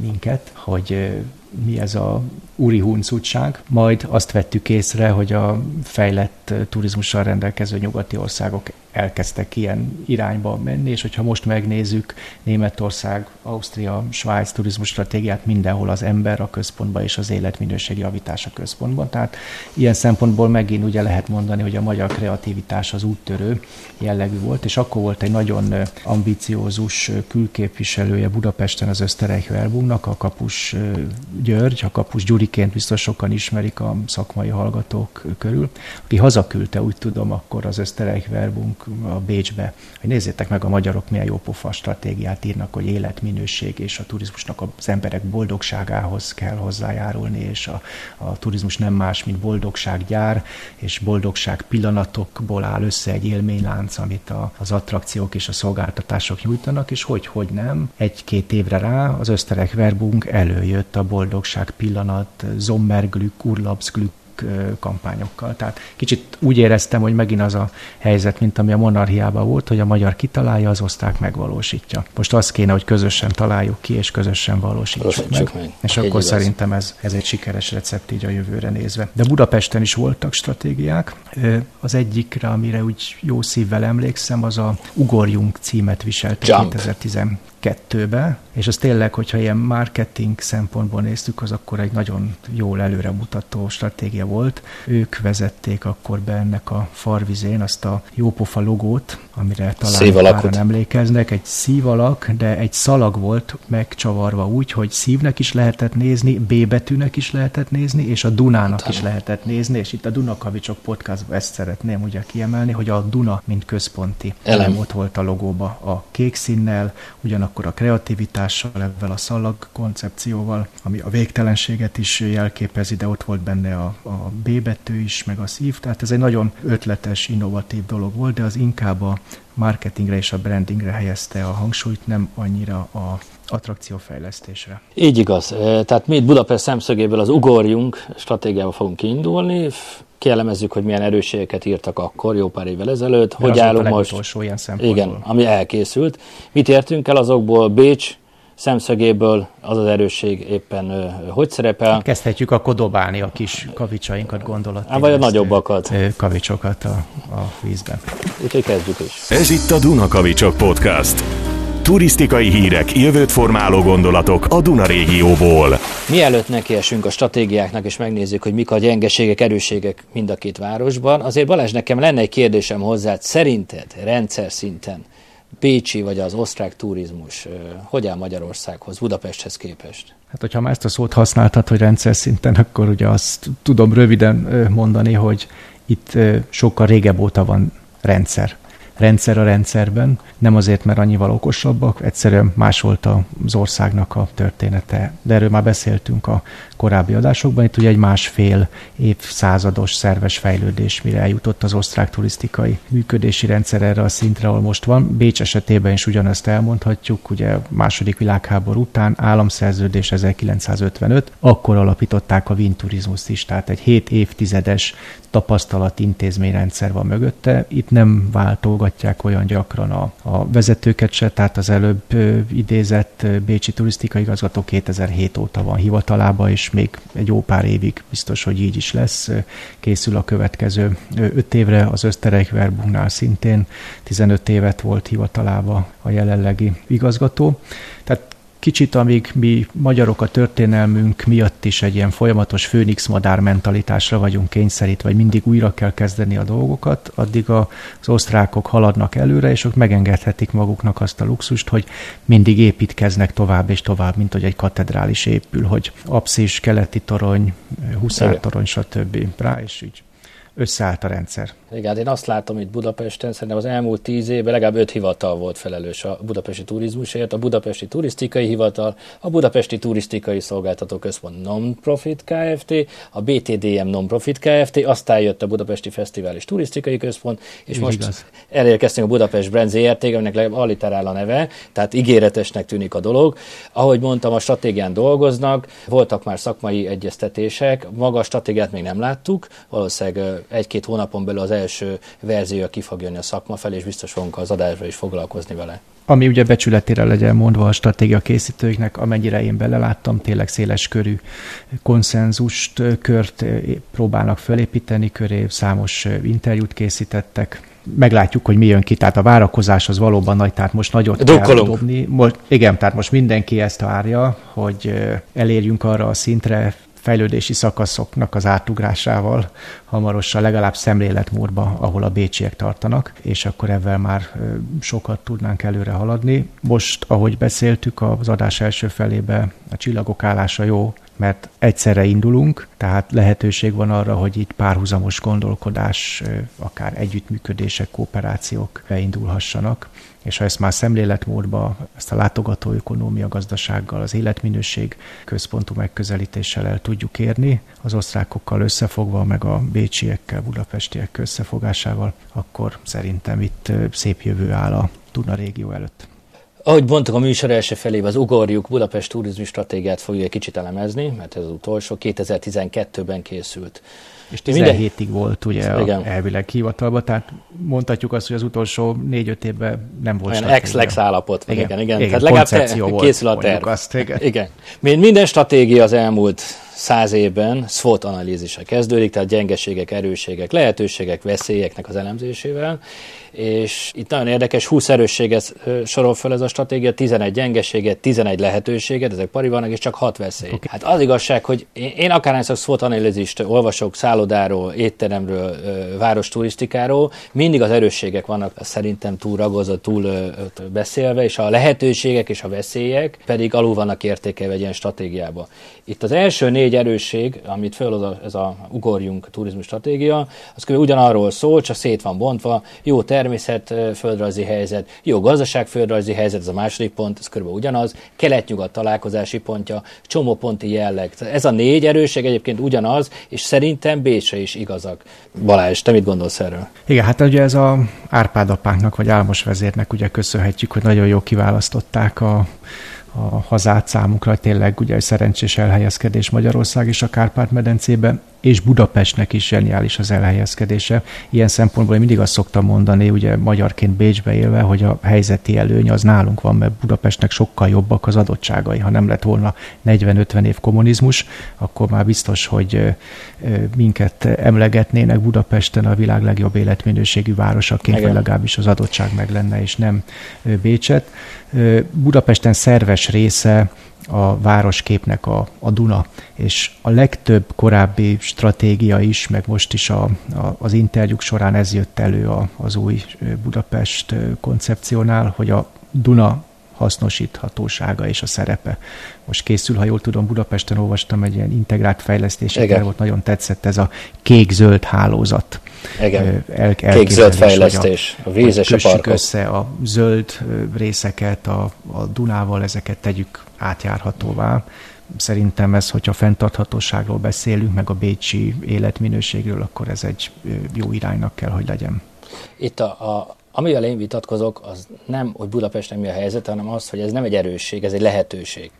minket, hogy mi ez a úri huncutság. Majd azt vettük észre, hogy a fejlett turizmussal rendelkező nyugati országok elkezdtek ilyen irányba menni, és hogyha most megnézzük Németország, Ausztria, Svájc turizmus stratégiát, mindenhol az ember a központban és az életminőség javítása központban. Tehát ilyen szempontból megint ugye lehet mondani, hogy a magyar kreativitás az úttörő jellegű volt, és akkor volt egy nagyon ambiciózus külképviselője Budapesten az Österreich Verbungnak, a Kapus György, a Kapus Gyuriként biztos sokan ismerik a szakmai hallgatók körül, aki hazaküldte, úgy tudom, akkor az Österreich Verbung a Bécsbe, hogy nézzétek meg a magyarok milyen jópofa stratégiát írnak, hogy életminőség és a turizmusnak az emberek boldogságához kell hozzájárulni, és a, a turizmus nem más, mint boldogsággyár, és boldogság pillanatokból áll össze egy élménylánc, amit a, az attrakciók és a szolgáltatások nyújtanak, és hogy, hogy nem. Egy-két évre rá az Österreich Verbung előjött a boldogság pillanat, Sommerglück, Urlaubsglück kampányokkal. Tehát kicsit úgy éreztem, hogy megint az a helyzet, mint ami a monarchiában volt, hogy a magyar kitalálja, az osztrák megvalósítja. Most az kéne, hogy közösen találjuk ki, és közösen valósítsuk meg. meg. És Egy akkor igaz. szerintem ez, ez egy sikeres recept így a jövőre nézve. De Budapesten is voltak stratégiák. Az egyikre, amire úgy jó szívvel emlékszem, az a Ugorjunk címet viselte 2010 kettőbe, és az tényleg, hogyha ilyen marketing szempontból néztük, az akkor egy nagyon jól előremutató stratégia volt. Ők vezették akkor be ennek a farvizén azt a jópofa logót, amire talán páran emlékeznek. Egy szívalak, de egy szalag volt megcsavarva úgy, hogy szívnek is lehetett nézni, B betűnek is lehetett nézni, és a Dunának Talán. is lehetett nézni, és itt a Dunakavicsok podcastban ezt szeretném ugye kiemelni, hogy a Duna, mint központi elem ott volt a logóba a kék színnel, ugyanakkor akkor a kreativitással, ebben a szalag koncepcióval, ami a végtelenséget is jelképezi, de ott volt benne a, a B betű is, meg a szív, tehát ez egy nagyon ötletes, innovatív dolog volt, de az inkább a marketingre és a brandingre helyezte a hangsúlyt, nem annyira a attrakciófejlesztésre. Így igaz. Tehát mi itt Budapest szemszögéből az ugorjunk stratégiával fogunk kiindulni, kielemezzük, hogy milyen erősségeket írtak akkor, jó pár évvel ezelőtt, De hogy állunk most. Ilyen igen, ami elkészült. Mit értünk el azokból? Bécs szemszögéből az az erősség éppen hogy szerepel? Hát kezdhetjük akkor dobálni a kis kavicsainkat, gondolat. vagy a nagyobbakat. Kavicsokat a, a vízben. Úgyhogy kezdjük is. Ez itt a Duna Kavicsok Podcast. Turisztikai hírek, jövőt formáló gondolatok a Duna régióból. Mielőtt nekiesünk a stratégiáknak, és megnézzük, hogy mik a gyengeségek, erősségek mind a két városban, azért Balázs, nekem lenne egy kérdésem hozzá, szerinted rendszer szinten Pécsi vagy az osztrák turizmus hogy áll Magyarországhoz, Budapesthez képest? Hát, hogyha már ezt a szót használtad, hogy rendszer szinten, akkor ugye azt tudom röviden mondani, hogy itt sokkal régebb óta van rendszer rendszer a rendszerben, nem azért, mert annyival okosabbak, egyszerűen más volt az országnak a története. De erről már beszéltünk a korábbi adásokban. Itt ugye egy másfél évszázados szerves fejlődés, mire eljutott az osztrák turisztikai működési rendszer erre a szintre, ahol most van. Bécs esetében is ugyanezt elmondhatjuk, ugye második világháború után államszerződés 1955, akkor alapították a Vinturizmus is, tehát egy 7 évtizedes tapasztalat intézményrendszer van mögötte. Itt nem váltogatják olyan gyakran a, a vezetőket se, tehát az előbb idézett Bécsi turisztikai igazgató 2007 óta van hivatalában, és még egy jó pár évig biztos, hogy így is lesz. Készül a következő öt évre az Österreich Verbungnál szintén 15 évet volt hivatalába a jelenlegi igazgató. Tehát kicsit, amíg mi magyarok a történelmünk miatt is egy ilyen folyamatos főnix madár mentalitásra vagyunk kényszerítve, vagy mindig újra kell kezdeni a dolgokat, addig az osztrákok haladnak előre, és ők megengedhetik maguknak azt a luxust, hogy mindig építkeznek tovább és tovább, mint hogy egy katedrális épül, hogy apszis, keleti torony, huszártorony, stb. rá, és így összeállt a rendszer. Igen, hát én azt látom itt Budapesten, szerintem az elmúlt tíz évben legalább öt hivatal volt felelős a budapesti turizmusért, a Budapesti Turisztikai Hivatal, a Budapesti Turisztikai Szolgáltató Központ Non-Profit Kft., a BTDM Non-Profit Kft., aztán jött a Budapesti Fesztivál és Turisztikai Központ, és Így most igaz. elérkeztünk a Budapest Brand ZRT, aminek legalább alliterál a neve, tehát ígéretesnek tűnik a dolog. Ahogy mondtam, a stratégián dolgoznak, voltak már szakmai egyeztetések, maga a stratégiát még nem láttuk, valószínűleg egy-két hónapon belül az első verziója ki fog jönni a szakma felé, és biztos fogunk az adásra is foglalkozni vele. ami ugye becsületére legyen mondva a stratégia készítőiknek, amennyire én beleláttam, tényleg széles körű konszenzust, kört próbálnak felépíteni köré, számos interjút készítettek, meglátjuk, hogy mi jön ki. Tehát a várakozás az valóban nagy, tehát most nagyot kell dobni. Most, igen, tehát most mindenki ezt várja, hogy elérjünk arra a szintre, fejlődési szakaszoknak az átugrásával hamarosan legalább szemléletmódba, ahol a bécsiek tartanak, és akkor ebben már sokat tudnánk előre haladni. Most, ahogy beszéltük az adás első felébe, a csillagok állása jó, mert egyszerre indulunk, tehát lehetőség van arra, hogy itt párhuzamos gondolkodás, akár együttműködések, kooperációk beindulhassanak és ha ezt már szemléletmódba, ezt a látogató ökonómia gazdasággal, az életminőség központú megközelítéssel el tudjuk érni, az osztrákokkal összefogva, meg a bécsiekkel, budapestiek összefogásával, akkor szerintem itt szép jövő áll a Duna régió előtt. Ahogy mondtuk, a műsor első felében az Ugorjuk Budapest turizmus stratégiát fogja egy kicsit elemezni, mert ez az utolsó, 2012-ben készült. És 17-ig volt ugye Igen. elvileg hivatalban, tehát mondhatjuk azt, hogy az utolsó négy-öt évben nem volt Olyan ex-lex állapot van, igen, igen. igen. igen. Tehát legalább te, volt, készül a terv. Azt, igen. igen. Minden stratégia az elmúlt száz évben SWOT analízise kezdődik, tehát gyengeségek, erősségek, lehetőségek, veszélyeknek az elemzésével, és itt nagyon érdekes, 20 erősséget sorol fel ez a stratégia, 11 gyengeséget, 11 lehetőséget, ezek pari vannak, és csak 6 veszély. Okay. Hát az igazság, hogy én, én akárhányszor SWOT analízist olvasok szállodáról, étteremről, város turisztikáról, mindig az erősségek vannak szerintem túl ragozott, túl beszélve, és a lehetőségek és a veszélyek pedig alul vannak értékelve egy ilyen stratégiába. Itt az első négy erősség, amit föl a, ez a ugorjunk turizmus stratégia, az kb. ugyanarról szól, csak szét van bontva, jó természet földrajzi helyzet, jó gazdaság földrajzi helyzet, ez a második pont, ez kb. ugyanaz, kelet-nyugat találkozási pontja, csomóponti jelleg. Ez a négy erősség egyébként ugyanaz, és szerintem Bécsre is igazak. Balázs, te mit gondolsz erről? Igen, hát ugye ez a Árpád apánknak, vagy Álmos vezérnek ugye köszönhetjük, hogy nagyon jó kiválasztották a a hazát számukra, tényleg ugye egy szerencsés elhelyezkedés Magyarország és a Kárpát-medencében, és Budapestnek is zseniális az elhelyezkedése. Ilyen szempontból én mindig azt szoktam mondani, ugye magyarként Bécsbe élve, hogy a helyzeti előny az nálunk van, mert Budapestnek sokkal jobbak az adottságai. Ha nem lett volna 40-50 év kommunizmus, akkor már biztos, hogy minket emlegetnének Budapesten a világ legjobb életminőségű városaként, vagy legalábbis az adottság meg lenne, és nem Bécset. Budapesten szerves része a városképnek a, a Duna, és a legtöbb korábbi stratégia is, meg most is a, a, az interjúk során ez jött elő a, az új Budapest koncepciónál, hogy a Duna hasznosíthatósága és a szerepe. Most készül, ha jól tudom, Budapesten olvastam egy ilyen integrált fejlesztési volt, nagyon tetszett ez a kék-zöld hálózat. Igen, el, kék-zöld fejlesztés, a, a víz és a parkok. össze a zöld részeket a, a Dunával, ezeket tegyük átjárhatóvá. Szerintem ez, hogyha fenntarthatóságról beszélünk, meg a bécsi életminőségről, akkor ez egy jó iránynak kell, hogy legyen. Itt a, a, amivel én vitatkozok, az nem, hogy Budapesten mi a helyzet, hanem az, hogy ez nem egy erősség, ez egy lehetőség.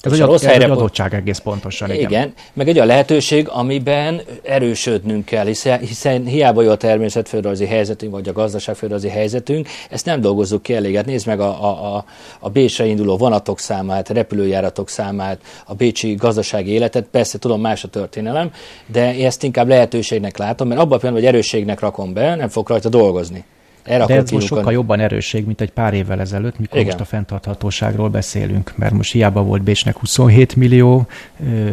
Ez egy, rossz helyre, egy adottság egész pontosan. Igen. igen, meg egy a lehetőség, amiben erősödnünk kell, hiszen, hiszen hiába jó a természetföldrajzi helyzetünk, vagy a gazdaságföldrajzi helyzetünk, ezt nem dolgozzuk ki elég. Hát nézd meg a, a, a, a Bécsre induló vonatok számát, repülőjáratok számát, a bécsi gazdasági életet, persze tudom más a történelem, de én ezt inkább lehetőségnek látom, mert abban a pillanatban, hogy erősségnek rakom be, nem fog rajta dolgozni. Erre De ez most sokkal jobban erősség, mint egy pár évvel ezelőtt, mikor Igen. most a fenntarthatóságról beszélünk, mert most hiába volt Bécsnek 27 millió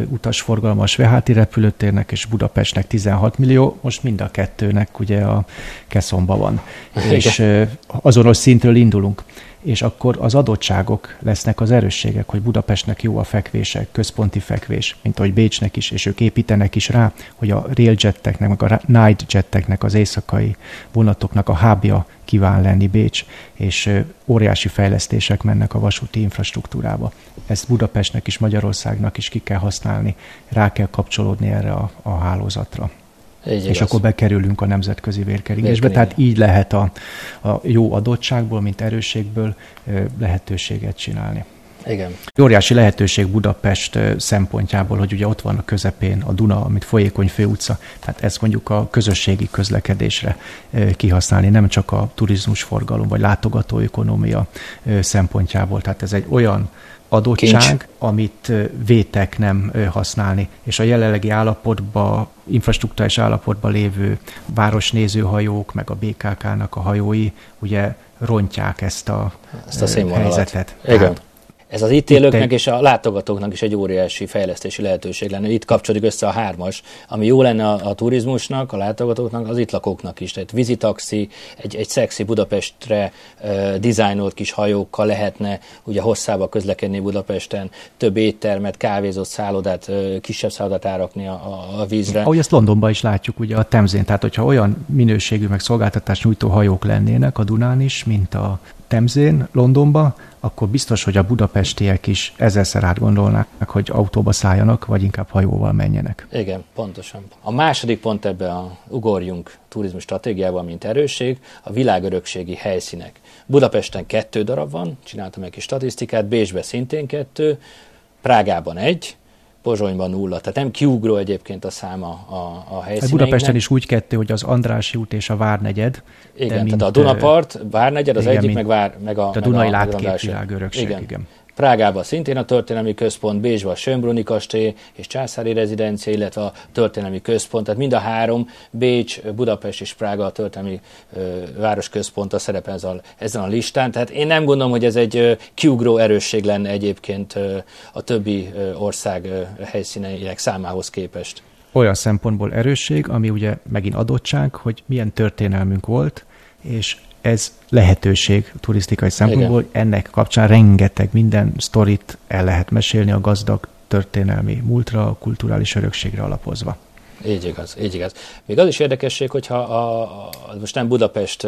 utasforgalmas Veháti repülőtérnek, és Budapestnek 16 millió, most mind a kettőnek ugye a keszomba van. Igen. És azonos szintről indulunk és akkor az adottságok lesznek az erősségek, hogy Budapestnek jó a fekvése, központi fekvés, mint ahogy Bécsnek is, és ők építenek is rá, hogy a railjetteknek, meg a night jetteknek, az éjszakai vonatoknak a hábja kíván lenni Bécs, és óriási fejlesztések mennek a vasúti infrastruktúrába. Ezt Budapestnek is, Magyarországnak is ki kell használni, rá kell kapcsolódni erre a, a hálózatra. Így és akkor bekerülünk a nemzetközi vérkeringésbe. Tehát így lehet a, a jó adottságból, mint erősségből lehetőséget csinálni. Igen. Óriási lehetőség Budapest szempontjából, hogy ugye ott van a közepén a Duna, amit folyékony főutca, tehát ezt mondjuk a közösségi közlekedésre kihasználni, nem csak a turizmusforgalom vagy látogatóökonomia szempontjából. Tehát ez egy olyan adottság, Kincs. amit vétek nem használni, és a jelenlegi állapotban, infrastruktúrás állapotban lévő városnézőhajók, meg a BKK-nak a hajói, ugye rontják ezt a, ezt a helyzetet. Igen. Tehát ez az itt élőknek és a látogatóknak is egy óriási fejlesztési lehetőség lenne. Itt kapcsolódik össze a hármas, ami jó lenne a, a turizmusnak, a látogatóknak, az itt lakóknak is. Tehát vízitaxi, egy, egy szexi Budapestre uh, dizájnolt kis hajókkal lehetne ugye hosszába közlekedni Budapesten, több éttermet, kávézott szállodát, uh, kisebb szállodát árakni a, a, a vízre. Ahogy ezt Londonban is látjuk ugye a Temzén, tehát hogyha olyan minőségű meg szolgáltatás nyújtó hajók lennének a Dunán is, mint a Temzén, Londonba, akkor biztos, hogy a budapestiek is ezerszer átgondolnák, hogy autóba szálljanak, vagy inkább hajóval menjenek. Igen, pontosan. A második pont ebbe a ugorjunk turizmus stratégiával, mint erősség, a világörökségi helyszínek. Budapesten kettő darab van, csináltam egy kis statisztikát, Bécsbe szintén kettő, Prágában egy, Pozsonyban nulla. Tehát nem kiugró egyébként a száma a, a helyszíneinknek. Hát Budapesten is úgy kettő, hogy az Andrási út és a Várnegyed. Igen, tehát mint, a Dunapart, Várnegyed az igen, egyik, meg, vár, meg a, a Dunai látkép világörökség, igen. igen. Prágában szintén a történelmi központ, Bécsben a Sönbruni kastély és császári rezidencia, illetve a történelmi központ. Tehát mind a három, Bécs, Budapest és Prága a történelmi ö, a szerepel ezen a, ezen a listán. Tehát én nem gondolom, hogy ez egy ö, kiugró erősség lenne egyébként a többi ország ö, helyszíneinek számához képest. Olyan szempontból erősség, ami ugye megint adottság, hogy milyen történelmünk volt, és ez lehetőség turisztikai szempontból, hogy ennek kapcsán rengeteg minden sztorit el lehet mesélni a gazdag történelmi múltra, a kulturális örökségre alapozva. Így igaz, így igaz. Még az is érdekesség, hogyha a, a, most nem Budapest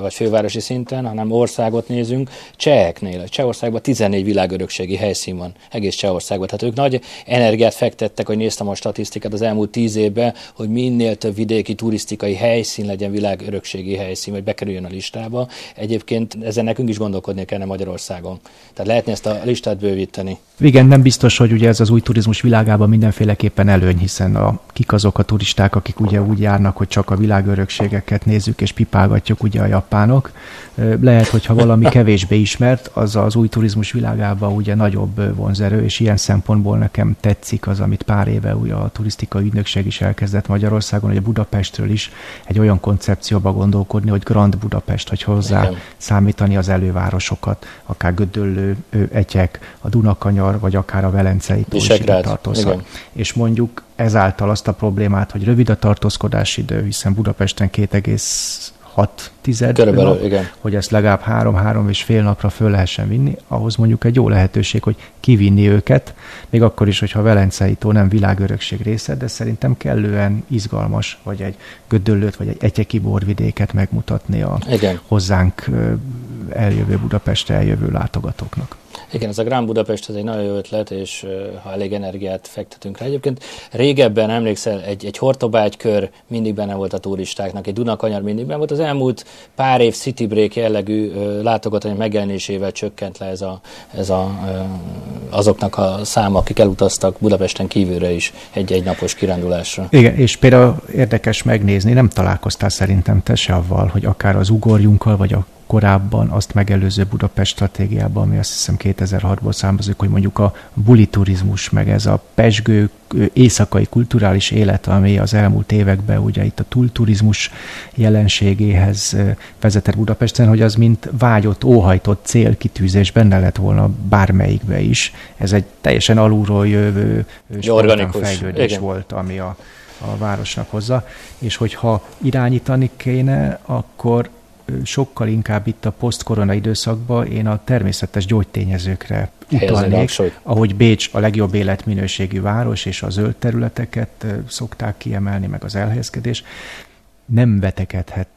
vagy fővárosi szinten, hanem országot nézünk, cseheknél, Csehországban 14 világörökségi helyszín van, egész Csehországban. Tehát ők nagy energiát fektettek, hogy néztem a statisztikát az elmúlt tíz évben, hogy minél több vidéki turisztikai helyszín legyen világörökségi helyszín, vagy bekerüljön a listába. Egyébként ezen nekünk is gondolkodni kellene Magyarországon. Tehát lehetne ezt a listát bővíteni. Igen, nem biztos, hogy ugye ez az új turizmus világában mindenféleképpen előny, hiszen a, kik azok a turisták, akik ugye úgy járnak, hogy csak a világörökségeket nézzük és pipálgatjuk ugye a japánok. Lehet, hogyha valami kevésbé ismert, az az új turizmus világában ugye nagyobb vonzerő, és ilyen szempontból nekem tetszik az, amit pár éve ugye a turisztikai ügynökség is elkezdett Magyarországon, hogy a Budapestről is egy olyan koncepcióba gondolkodni, hogy Grand Budapest, hogy hozzá Igen. számítani az elővárosokat, akár Gödöllő, Etyek, a Dunakanyar, vagy akár a Velencei tó is tartozhat. És mondjuk ezáltal azt a problémát, hogy rövid a tartózkodási idő, hiszen Budapesten 2,6 tized, Körülbelül, nap, igen. hogy ezt legalább három-három és fél napra föl lehessen vinni, ahhoz mondjuk egy jó lehetőség, hogy kivinni őket, még akkor is, hogyha Velencei tó nem világörökség része, de szerintem kellően izgalmas, vagy egy gödöllőt, vagy egy etyeki borvidéket megmutatni a igen. hozzánk eljövő Budapestre eljövő látogatóknak. Igen, ez a Grand Budapest ez egy nagyon jó ötlet, és ha elég energiát fektetünk rá. Egyébként régebben emlékszel, egy, egy hortobágykör mindig benne volt a turistáknak, egy Dunakanyar mindig benne volt. Az elmúlt pár év city break jellegű látogatói megjelenésével csökkent le ez a, ez a, azoknak a száma, akik elutaztak Budapesten kívülre is egy-egy napos kirándulásra. Igen, és például érdekes megnézni, nem találkoztál szerintem te se avval, hogy akár az ugorjunkkal, vagy a korábban azt megelőző Budapest stratégiában, ami azt hiszem 2006-ból származik, hogy mondjuk a buli turizmus, meg ez a pesgő éjszakai kulturális élet, ami az elmúlt években ugye itt a túlturizmus jelenségéhez vezetett Budapesten, hogy az mint vágyott, óhajtott célkitűzés benne lett volna bármelyikbe is. Ez egy teljesen alulról jövő fejlődés Igen. volt, ami a, a városnak hozza, és hogyha irányítani kéne, akkor sokkal inkább itt a posztkorona időszakban én a természetes gyógytényezőkre utalnék, ahogy Bécs a legjobb életminőségű város, és a zöld területeket szokták kiemelni, meg az elhelyezkedés, nem vetekedhet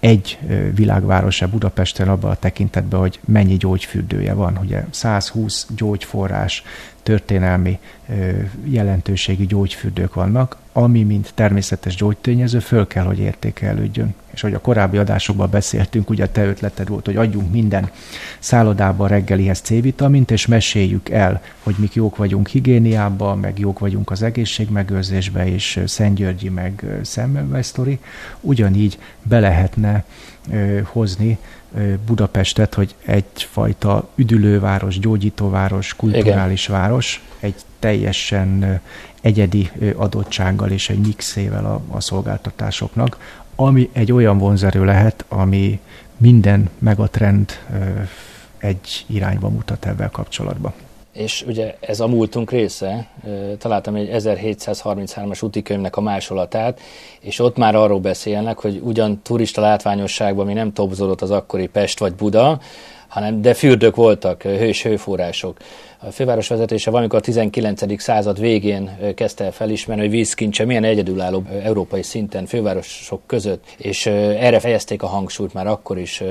egy világvárosa Budapesten abban a tekintetben, hogy mennyi gyógyfürdője van. Ugye 120 gyógyforrás, történelmi jelentőségi gyógyfürdők vannak, ami mint természetes gyógytényező föl kell, hogy értékelődjön. És hogy a korábbi adásokban beszéltünk, ugye te ötleted volt, hogy adjunk minden szállodában reggelihez C-vitamint, és meséljük el, hogy mik jók vagyunk higiéniában, meg jók vagyunk az egészségmegőrzésbe, és Szentgyörgyi, meg Szemmelvesztori. Ugyanígy be lehetne ö, hozni Budapestet, hogy egyfajta üdülőváros, gyógyítóváros, kulturális Igen. város, egy teljesen egyedi adottsággal és egy mixével a, a szolgáltatásoknak, ami egy olyan vonzerő lehet, ami minden megatrend egy irányba mutat ebben kapcsolatban. És ugye ez a múltunk része, találtam egy 1733-as útikönyvnek a másolatát, és ott már arról beszélnek, hogy ugyan turista látványosságban mi nem topzolott az akkori Pest vagy Buda, hanem de fürdők voltak, hős hőforrások. A főváros vezetése valamikor a 19. század végén kezdte el felismerni, hogy vízkincse milyen egyedülálló európai szinten fővárosok között, és erre fejezték a hangsúlyt már akkor is.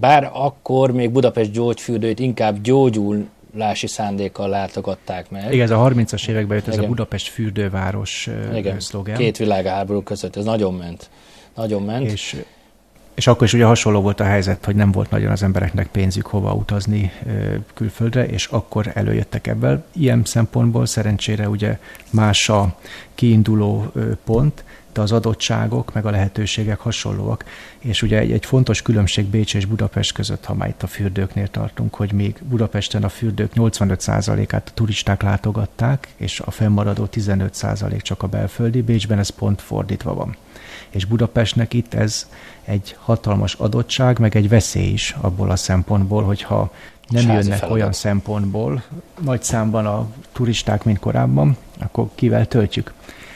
Bár akkor még Budapest gyógyfürdőit inkább gyógyul lási szándékkal látogatták meg. Igen, ez a 30-as években jött ez Igen. a Budapest fürdőváros Igen. szlogen. Két világháború között, ez nagyon ment. Nagyon ment. És és akkor is ugye hasonló volt a helyzet, hogy nem volt nagyon az embereknek pénzük hova utazni külföldre, és akkor előjöttek ebből. Ilyen szempontból szerencsére ugye más a kiinduló pont, de az adottságok meg a lehetőségek hasonlóak. És ugye egy, egy fontos különbség Bécs és Budapest között, ha már itt a fürdőknél tartunk, hogy még Budapesten a fürdők 85%-át a turisták látogatták, és a fennmaradó 15% csak a belföldi, Bécsben ez pont fordítva van és Budapestnek itt ez egy hatalmas adottság, meg egy veszély is abból a szempontból, hogyha nem Sázi jönnek feladat. olyan szempontból nagy számban a turisták, mint korábban, akkor kivel töltjük?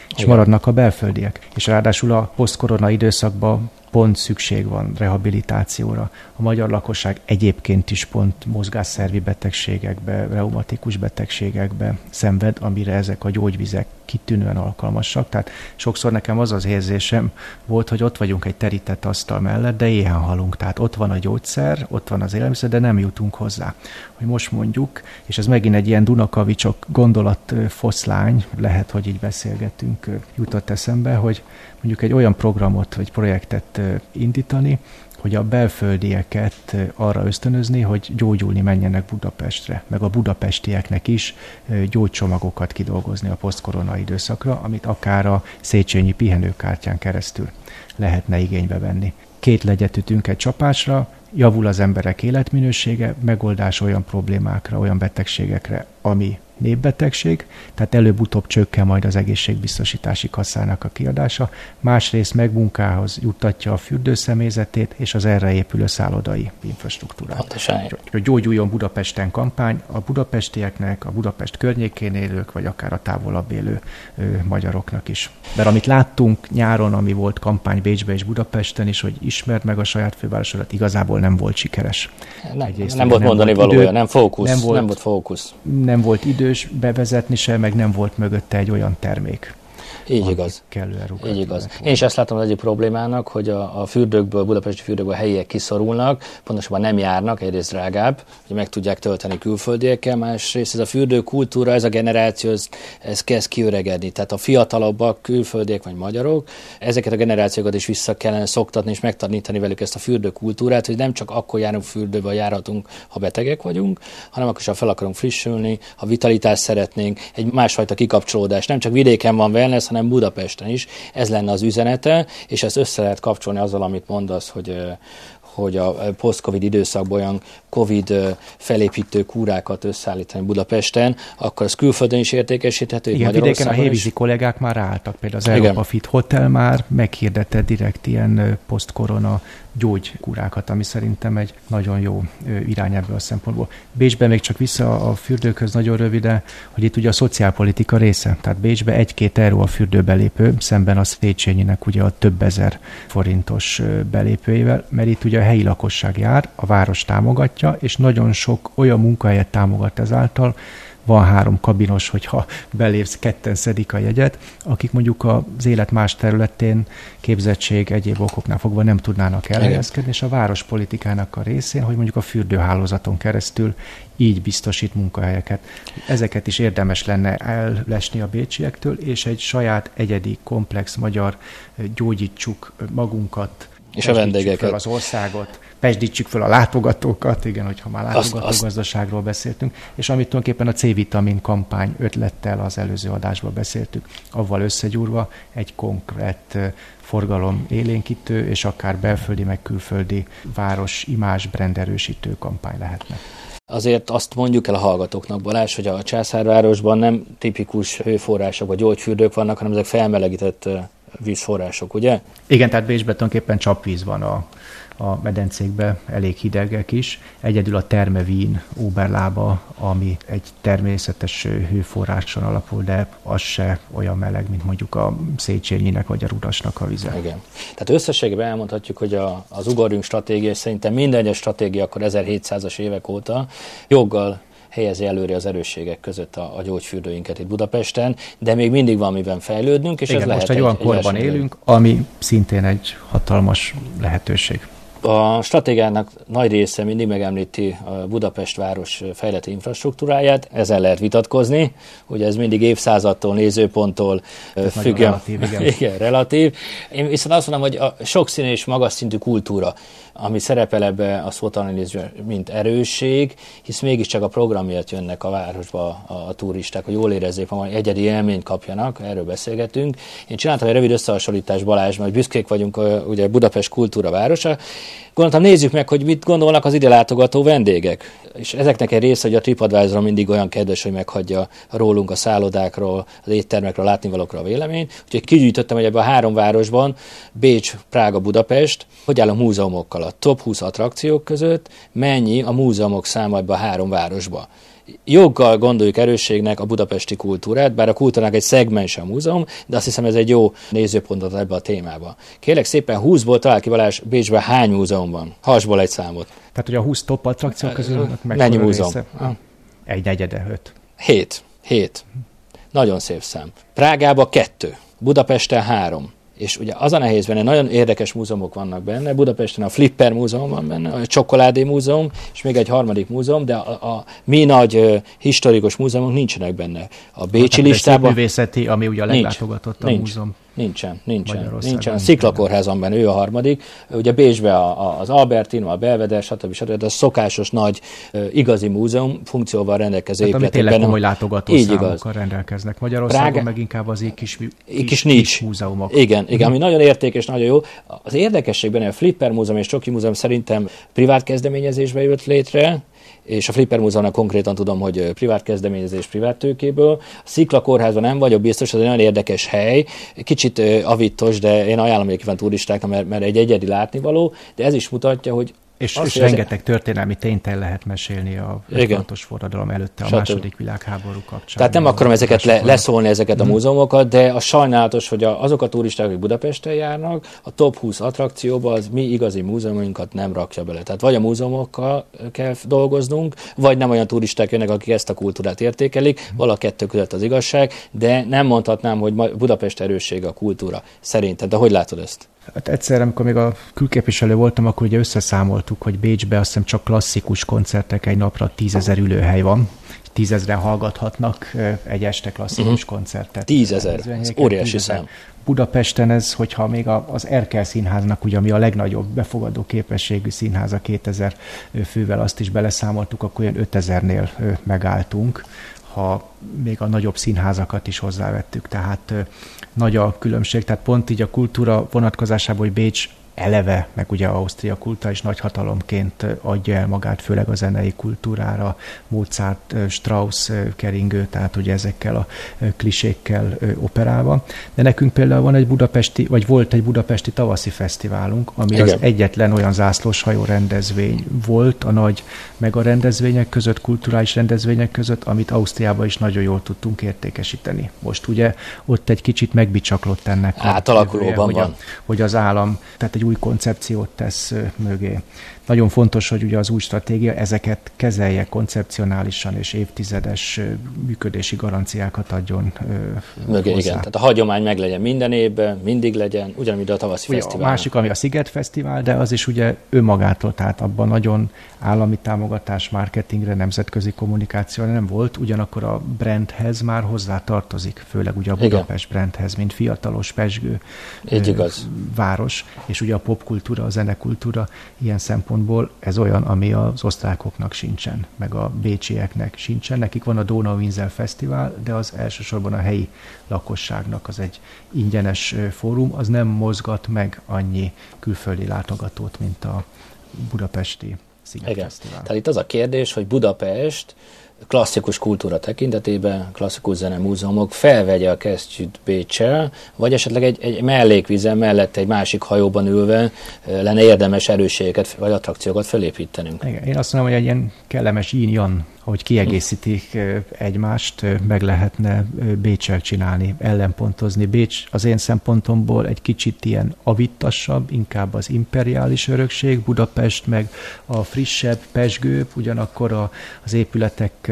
És Igen. maradnak a belföldiek. És ráadásul a posztkorona időszakban pont szükség van rehabilitációra. A magyar lakosság egyébként is pont mozgásszervi betegségekbe, reumatikus betegségekbe szenved, amire ezek a gyógyvizek kitűnően alkalmasak. Tehát sokszor nekem az az érzésem volt, hogy ott vagyunk egy terített asztal mellett, de éhen halunk. Tehát ott van a gyógyszer, ott van az élelmiszer, de nem jutunk hozzá. Hogy most mondjuk, és ez megint egy ilyen Dunakavicsok gondolat foszlány, lehet, hogy így beszélgetünk, jutott eszembe, hogy mondjuk egy olyan programot vagy projektet indítani, hogy a belföldieket arra ösztönözni, hogy gyógyulni menjenek Budapestre, meg a budapestieknek is gyógycsomagokat kidolgozni a posztkorona időszakra, amit akár a Széchenyi pihenőkártyán keresztül lehetne igénybe venni. Két legyet ütünk egy csapásra, javul az emberek életminősége, megoldás olyan problémákra, olyan betegségekre, ami népbetegség, tehát előbb-utóbb csökken majd az egészségbiztosítási kasszának a kiadása, másrészt meg munkához juttatja a fürdőszemélyzetét és az erre épülő szállodai infrastruktúrát. Pontosan. Hogy gyógyuljon Budapesten kampány a budapestieknek, a Budapest környékén élők, vagy akár a távolabb élő ö, magyaroknak is. Mert amit láttunk nyáron, ami volt kampány Bécsbe és Budapesten is, hogy ismert meg a saját fővárosodat, igazából nem volt sikeres. Nem, Egyrészt, nem volt nem mondani volt valója, idő, nem fókusz. Nem volt, nem volt fókusz. Nem volt idő, idős bevezetni se, meg nem volt mögötte egy olyan termék. Így igaz. Kellően Így igaz. Én is ezt látom az egyik problémának, hogy a, a fürdőkből, budapesti fürdőkből a helyiek kiszorulnak, pontosabban nem járnak, egyrészt drágább, hogy meg tudják tölteni külföldiekkel, másrészt ez a fürdőkultúra, ez a generáció, ez, ez kezd kiöregedni. Tehát a fiatalabbak, külföldiek vagy magyarok, ezeket a generációkat is vissza kellene szoktatni és megtanítani velük ezt a fürdőkultúrát, hogy nem csak akkor járunk fürdőbe, járhatunk, ha betegek vagyunk, hanem akkor is, ha fel akarunk frissülni, ha vitalitást szeretnénk, egy másfajta kikapcsolódás. Nem csak vidéken van wellness, hanem Budapesten is. Ez lenne az üzenete, és ezt össze lehet kapcsolni azzal, amit mondasz, hogy hogy a post-covid időszakban olyan covid felépítő kúrákat összeállítani Budapesten, akkor az külföldön is értékesíthető. Igen, vidéken a hévízi kollégák már álltak, például az Európa Fit Hotel már meghirdette direkt ilyen post-korona gyógykúrákat, ami szerintem egy nagyon jó irány ebből a szempontból. Bécsben még csak vissza a fürdőkhöz nagyon rövide, hogy itt ugye a szociálpolitika része. Tehát Bécsben egy-két euró a fürdőbelépő, szemben a Széchenyinek ugye a több ezer forintos belépőjével, mert itt ugye a helyi lakosság jár, a város támogatja, és nagyon sok olyan munkahelyet támogat ezáltal, van három kabinos, hogyha belépsz, ketten szedik a jegyet, akik mondjuk az élet más területén képzettség egyéb okoknál fogva nem tudnának elhelyezkedni, és a várospolitikának a részén, hogy mondjuk a fürdőhálózaton keresztül így biztosít munkahelyeket. Ezeket is érdemes lenne ellesni a bécsiektől, és egy saját egyedi, komplex magyar gyógyítsuk magunkat, és a vendégeket. Fel az országot, pesdítsük fel a látogatókat, igen, hogyha már látogató azt, gazdaságról beszéltünk, és amit tulajdonképpen a C-vitamin kampány ötlettel az előző adásban beszéltük, avval összegyúrva egy konkrét forgalom élénkítő, és akár belföldi, meg külföldi város imás brand erősítő kampány lehetne. Azért azt mondjuk el a hallgatóknak, Balázs, hogy a Császárvárosban nem tipikus hőforrások vagy gyógyfürdők vannak, hanem ezek felmelegített vízforrások, ugye? Igen, tehát Bécsben tulajdonképpen csapvíz van a, a medencékbe, elég hidegek is. Egyedül a termevín Oberlába, ami egy természetes hőforráson alapul, de az se olyan meleg, mint mondjuk a Széchenyinek vagy a Rudasnak a vize. Igen. Tehát összességében elmondhatjuk, hogy a, az ugorjunk stratégia, és szerintem minden egyes stratégia akkor 1700-as évek óta joggal helyezi előre az erősségek között a, a gyógyfürdőinket itt Budapesten, de még mindig van miben fejlődnünk, és Igen, ez most lehet egy, egy olyan korban élünk, ami szintén egy hatalmas lehetőség. A stratégiának nagy része mindig megemlíti a Budapest város fejleti infrastruktúráját, ezzel lehet vitatkozni, ugye ez mindig évszázadtól, nézőponttól függ. Relatív, igen. igen, relatív. Én viszont azt mondom, hogy a sokszínű és magas szintű kultúra, ami szerepel ebbe a szótalanizmusban, mint erősség, hisz mégiscsak a programért jönnek a városba a, a turisták, hogy jól érezzék, hogy egyedi élményt kapjanak, erről beszélgetünk. Én csináltam egy rövid összehasonlítás Balázs, mert büszkék vagyunk ugye Budapest kultúra városa, Gondoltam, nézzük meg, hogy mit gondolnak az ide látogató vendégek. És ezeknek egy része, hogy a TripAdvisor mindig olyan kedves, hogy meghagyja rólunk a szállodákról, az éttermekről, látnivalókról a véleményt. Úgyhogy kigyűjtöttem, hogy ebben a három városban, Bécs, Prága, Budapest, hogy áll a múzeumokkal a top 20 attrakciók között, mennyi a múzeumok száma ebben a három városban joggal gondoljuk erősségnek a budapesti kultúrát, bár a kultúrának egy szegmens a múzeum, de azt hiszem ez egy jó nézőpontot ebbe a témába. Kérlek szépen 20-ból talál ki Balázs, Bécsben hány múzeum van? Hasból egy számot. Tehát, hogy a 20 top attrakció közül mennyi múzeum? Egy negyede, öt. Hét. Hét. Nagyon szép szám. Prágában kettő. Budapesten három. És ugye az a nehéz benne, nagyon érdekes múzeumok vannak benne, Budapesten a Flipper Múzeum van benne, a Csokoládé Múzeum, és még egy harmadik múzeum, de a, a mi nagy uh, historikus múzeumok nincsenek benne. A Bécsi hát, listában... művészeti, ami ugye a leglátogatottabb múzeum. Nincsen, nincsen, nincsen. Sziklakórházon benne, ő a harmadik. Ugye Bécsbe a, a, az Albertin, a Belvedere, stb. stb. stb. a szokásos nagy igazi múzeum funkcióval rendelkező hát, épületek. Tényleg komoly látogató így igaz. rendelkeznek. Magyarországon Prága, meg inkább az kis, kis, kis, kis múzeumok. Igen, igen, ami nagyon értékes, nagyon jó. Az érdekesség benne a Flipper Múzeum és Csoki Múzeum szerintem privát kezdeményezésbe jött létre, és a Flipper Múzeumnak konkrétan tudom, hogy privát kezdeményezés privát tőkéből. A Szikla kórházban nem vagyok biztos, ez egy nagyon érdekes hely, kicsit avitos, de én ajánlom egyébként turistáknak, mert, mert egy egyedi látnivaló, de ez is mutatja, hogy és, és rengeteg történelmi tényt el lehet mesélni a 56-os forradalom előtte, a Stb. második világháború kapcsán. Tehát nem akarom ezeket le, leszólni, ezeket a mhm. múzeumokat, de a sajnálatos, hogy a, azok a turisták, akik Budapesten járnak, a top 20 attrakcióba az mi igazi múzeumunkat nem rakja bele. Tehát vagy a múzeumokkal kell dolgoznunk, vagy nem olyan turisták jönnek, akik ezt a kultúrát értékelik, mm. vala kettő között az igazság, de nem mondhatnám, hogy Budapest erőssége a kultúra szerinted. De hogy látod ezt? Hát egyszer, amikor még a külképviselő voltam, akkor ugye összeszámoltuk, hogy Bécsbe azt hiszem csak klasszikus koncertek egy napra tízezer ülőhely van. Tízezre hallgathatnak egy este klasszikus uh-huh. koncertet. Tízezer, ez óriási tízezer. szám. Budapesten ez, hogyha még az Erkel színháznak, ugye, ami a legnagyobb befogadó képességű színház a 2000 fővel, azt is beleszámoltuk, akkor olyan 5000-nél megálltunk ha még a nagyobb színházakat is hozzávettük. Tehát nagy a különbség, tehát pont így a kultúra vonatkozásában, hogy Bécs eleve, meg ugye Ausztria nagy hatalomként adja el magát, főleg a zenei kultúrára, Mozart, Strauss keringő, tehát ugye ezekkel a klisékkel operálva. De nekünk például van egy budapesti, vagy volt egy budapesti tavaszi fesztiválunk, ami Igen. az egyetlen olyan zászlós hajó rendezvény volt a nagy meg a rendezvények között, kulturális rendezvények között, amit Ausztriában is nagyon jól tudtunk értékesíteni. Most ugye ott egy kicsit megbicsaklott ennek. Átalakulóban hogy, a, hogy az állam, tehát egy egy új koncepciót tesz mögé. Nagyon fontos, hogy ugye az új stratégia ezeket kezelje koncepcionálisan és évtizedes működési garanciákat adjon mögé. Hozzá. Igen, tehát a hagyomány meg legyen minden évben, mindig legyen, ugyanúgy a tavaszi ugye, fesztivál. A másik, ami a Sziget Fesztivál, de az is ugye önmagától, tehát abban nagyon állami támogatás, marketingre, nemzetközi kommunikációra nem volt, ugyanakkor a brandhez már hozzá tartozik, főleg ugye a Budapest Igen. brandhez, mint fiatalos, pesgő Így igaz. város, és ugye a popkultúra, a zenekultúra ilyen szempontból ez olyan, ami az osztrákoknak sincsen, meg a bécsieknek sincsen. Nekik van a Donauinsel Fesztivál, de az elsősorban a helyi lakosságnak az egy ingyenes fórum, az nem mozgat meg annyi külföldi látogatót, mint a budapesti igen. Tehát itt az a kérdés, hogy Budapest klasszikus kultúra tekintetében, klasszikus múzeumok felvegye a kesztyűt Bécsel, vagy esetleg egy, egy mellékvizen mellett egy másik hajóban ülve lenne érdemes erősségeket vagy attrakciókat felépítenünk. Igen, én azt mondom, hogy egy ilyen kellemes yin hogy kiegészítik egymást, meg lehetne Bécsel csinálni, ellenpontozni. Bécs az én szempontomból egy kicsit ilyen avittasabb, inkább az imperiális örökség, Budapest meg a frissebb, pesgőbb, ugyanakkor a, az épületek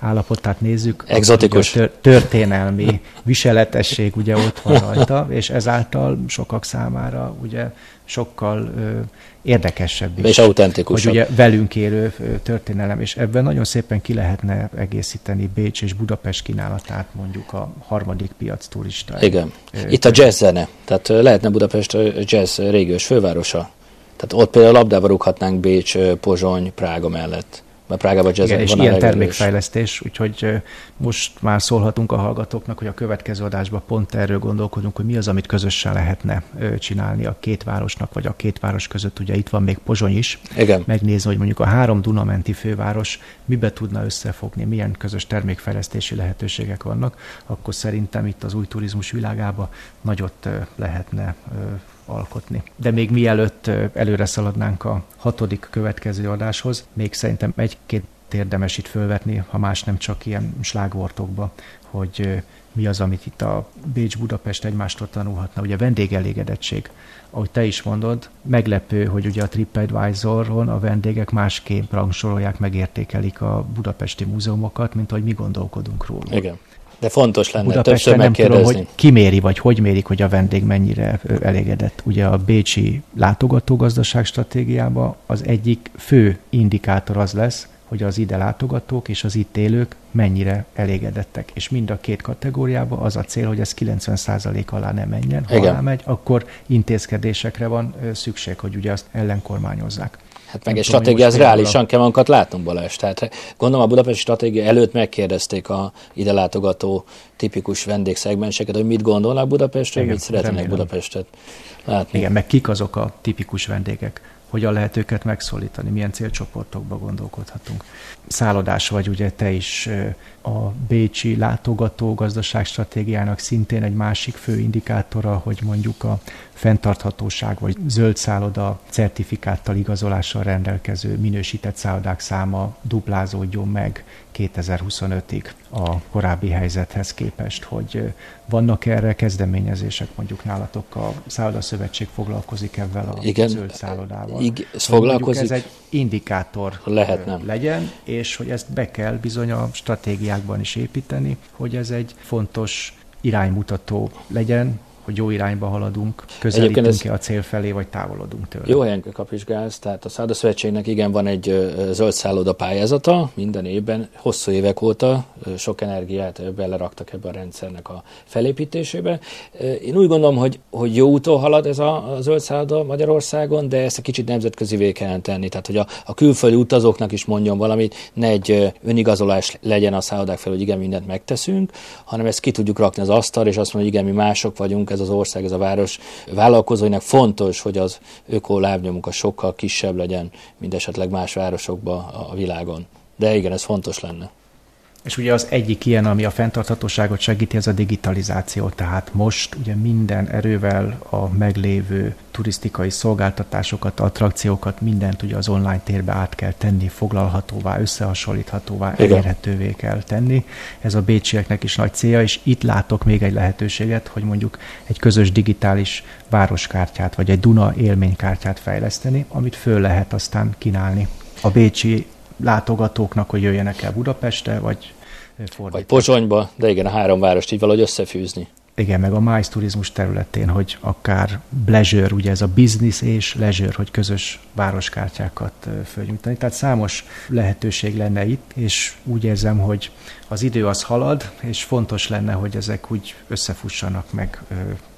állapotát nézzük. Exotikus. A történelmi viseletesség ugye ott van rajta, és ezáltal sokak számára ugye sokkal ö, érdekesebb is. És autentikusabb. Hogy ugye velünk élő történelem, és ebben nagyon szépen ki lehetne egészíteni Bécs és Budapest kínálatát mondjuk a harmadik piac turista. Igen. Itt a jazz zene, tehát lehetne Budapest jazz régiós fővárosa. Tehát ott például labdába rúghatnánk Bécs, Pozsony, Prága mellett mert Prágában jazz Igen, és ilyen termékfejlesztés, úgyhogy most már szólhatunk a hallgatóknak, hogy a következő adásban pont erről gondolkodunk, hogy mi az, amit közösen lehetne csinálni a két városnak, vagy a két város között. Ugye itt van még Pozsony is. Igen. Megnézni, hogy mondjuk a három Dunamenti főváros mibe tudna összefogni, milyen közös termékfejlesztési lehetőségek vannak, akkor szerintem itt az új turizmus világába nagyot lehetne alkotni. De még mielőtt előre szaladnánk a hatodik következő adáshoz, még szerintem egy-két érdemes itt fölvetni, ha más nem csak ilyen slágvortokba, hogy mi az, amit itt a Bécs-Budapest egymástól tanulhatna. Ugye vendégelégedettség, ahogy te is mondod, meglepő, hogy ugye a TripAdvisor-on a vendégek másképp rangsorolják, megértékelik a budapesti múzeumokat, mint ahogy mi gondolkodunk róla. Igen. De fontos lenne Budapesten többször nem tudom, hogy ki méri, vagy hogy mérik, hogy a vendég mennyire elégedett. Ugye a Bécsi látogatógazdaság stratégiában az egyik fő indikátor az lesz, hogy az ide látogatók és az itt élők mennyire elégedettek. És mind a két kategóriában az a cél, hogy ez 90% alá ne menjen. Ha Igen. alá megy, akkor intézkedésekre van szükség, hogy ugye azt ellenkormányozzák. Hát meg egy stratégia, az reálisan kell magunkat látnunk, Balázs. Tehát gondolom a budapesti stratégia előtt megkérdezték a ide látogató tipikus vendégszegmenseket, hogy mit gondolnak Budapestről, mit szeretnének remélem. Budapestet látni. Igen, meg kik azok a tipikus vendégek hogyan lehet őket megszólítani, milyen célcsoportokba gondolkodhatunk. Szállodás vagy ugye te is a Bécsi látogató gazdaságstratégiának szintén egy másik fő indikátora, hogy mondjuk a fenntarthatóság vagy zöld szálloda certifikáttal igazolással rendelkező minősített szállodák száma duplázódjon meg 2025-ig a korábbi helyzethez képest, hogy vannak erre kezdeményezések, mondjuk nálatok a Szálloda Szövetség foglalkozik ebben a Igen, zöld szállodával. Igen, ez foglalkozik. Ez egy indikátor Lehetne. legyen, és hogy ezt be kell bizony a stratégiákban is építeni, hogy ez egy fontos iránymutató legyen, hogy jó irányba haladunk, közelítünk-e a cél felé, vagy távolodunk tőle. Jó helyen kapizsgálsz, tehát a Szálloda Szövetségnek igen van egy zöld szálloda pályázata, minden évben, hosszú évek óta sok energiát beleraktak ebbe a rendszernek a felépítésébe. Én úgy gondolom, hogy, hogy jó úton halad ez a, a zöld szálloda Magyarországon, de ezt egy kicsit nemzetközi kellene tenni, tehát hogy a, a külföldi utazóknak is mondjon valamit, ne egy önigazolás legyen a szállodák fel, hogy igen, mindent megteszünk, hanem ezt ki tudjuk rakni az asztalra, és azt mondjuk, hogy igen, mi mások vagyunk, ez az ország, ez a város vállalkozóinak fontos, hogy az öko lábnyomuk sokkal kisebb legyen, mint esetleg más városokban a világon. De igen, ez fontos lenne. És ugye az egyik ilyen, ami a fenntarthatóságot segíti, ez a digitalizáció. Tehát most ugye minden erővel a meglévő turisztikai szolgáltatásokat, attrakciókat, mindent ugye az online térbe át kell tenni, foglalhatóvá, összehasonlíthatóvá, Igen. elérhetővé kell tenni. Ez a bécsieknek is nagy célja, és itt látok még egy lehetőséget, hogy mondjuk egy közös digitális városkártyát, vagy egy Duna élménykártyát fejleszteni, amit föl lehet aztán kínálni a bécsi látogatóknak, hogy jöjjenek el Budapestre, vagy fordítva. Vagy Pozsonyba, de igen, a három várost így valahogy összefűzni. Igen, meg a MICE turizmus területén, hogy akár leisure, ugye ez a business és leisure, hogy közös városkártyákat fölnyújtani. Tehát számos lehetőség lenne itt, és úgy érzem, hogy az idő az halad, és fontos lenne, hogy ezek úgy összefussanak, meg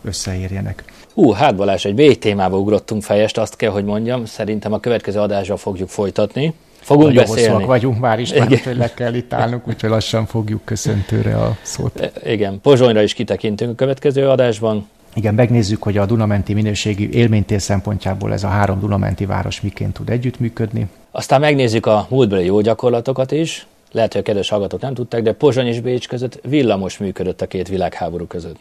összeérjenek. Hú, hát Balázs, egy végtémába ugrottunk fejest, azt kell, hogy mondjam, szerintem a következő adásra fogjuk folytatni. Fogunk Nagyon beszélni. vagyunk már is, már, le kell itt állnunk, úgyhogy lassan fogjuk köszöntőre a szót. E, igen, Pozsonyra is kitekintünk a következő adásban. Igen, megnézzük, hogy a Dunamenti minőségi élménytér szempontjából ez a három Dunamenti város miként tud együttműködni. Aztán megnézzük a múltbeli jó gyakorlatokat is. Lehet, hogy a kedves hallgatók nem tudták, de Pozsony és Bécs között villamos működött a két világháború között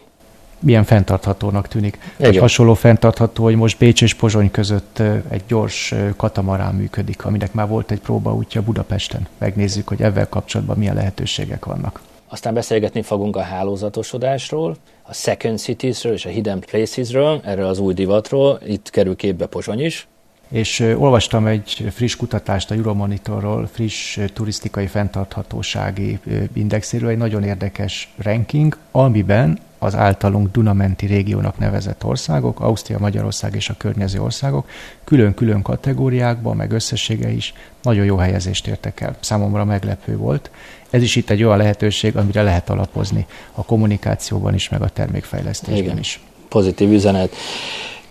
milyen fenntarthatónak tűnik. Egy hasonló fenntartható, hogy most Bécs és Pozsony között egy gyors katamarán működik, aminek már volt egy próbaútja Budapesten. Megnézzük, hogy ezzel kapcsolatban milyen lehetőségek vannak. Aztán beszélgetni fogunk a hálózatosodásról, a Second Cities-ről és a Hidden Places-ről, erről az új divatról, itt kerül képbe Pozsony is. És olvastam egy friss kutatást a Euromonitorról, friss turisztikai fenntarthatósági indexéről, egy nagyon érdekes ranking, amiben az általunk Dunamenti régiónak nevezett országok, Ausztria, Magyarország és a környező országok külön-külön kategóriákban, meg összessége is nagyon jó helyezést értek el. Számomra meglepő volt. Ez is itt egy olyan lehetőség, amire lehet alapozni a kommunikációban is, meg a termékfejlesztésben Igen. is. Pozitív üzenet.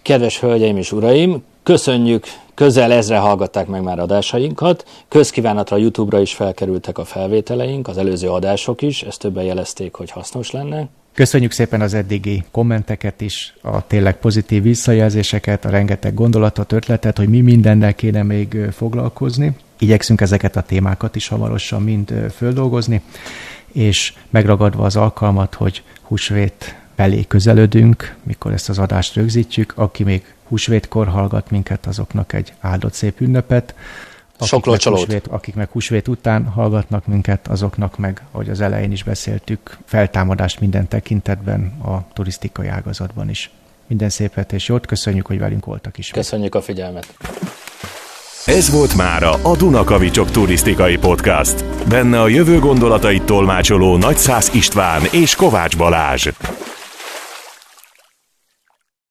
Kedves hölgyeim és uraim, köszönjük, közel ezre hallgatták meg már adásainkat. Közkívánatra YouTube-ra is felkerültek a felvételeink, az előző adások is, ezt többen jelezték, hogy hasznos lenne. Köszönjük szépen az eddigi kommenteket is, a tényleg pozitív visszajelzéseket, a rengeteg gondolatot, ötletet, hogy mi mindennel kéne még foglalkozni. Igyekszünk ezeket a témákat is hamarosan mind földolgozni, és megragadva az alkalmat, hogy húsvét felé közelödünk, mikor ezt az adást rögzítjük, aki még húsvétkor hallgat minket, azoknak egy áldott szép ünnepet. Sok húsvét, akik meg húsvét után hallgatnak minket, azoknak meg, ahogy az elején is beszéltük, feltámadást minden tekintetben a turisztikai ágazatban is. Minden szépet és jót, köszönjük, hogy velünk voltak is. Köszönjük a figyelmet. Ez volt mára a Dunakavicsok turisztikai podcast. Benne a jövő gondolatait tolmácsoló Nagyszász István és Kovács Balázs.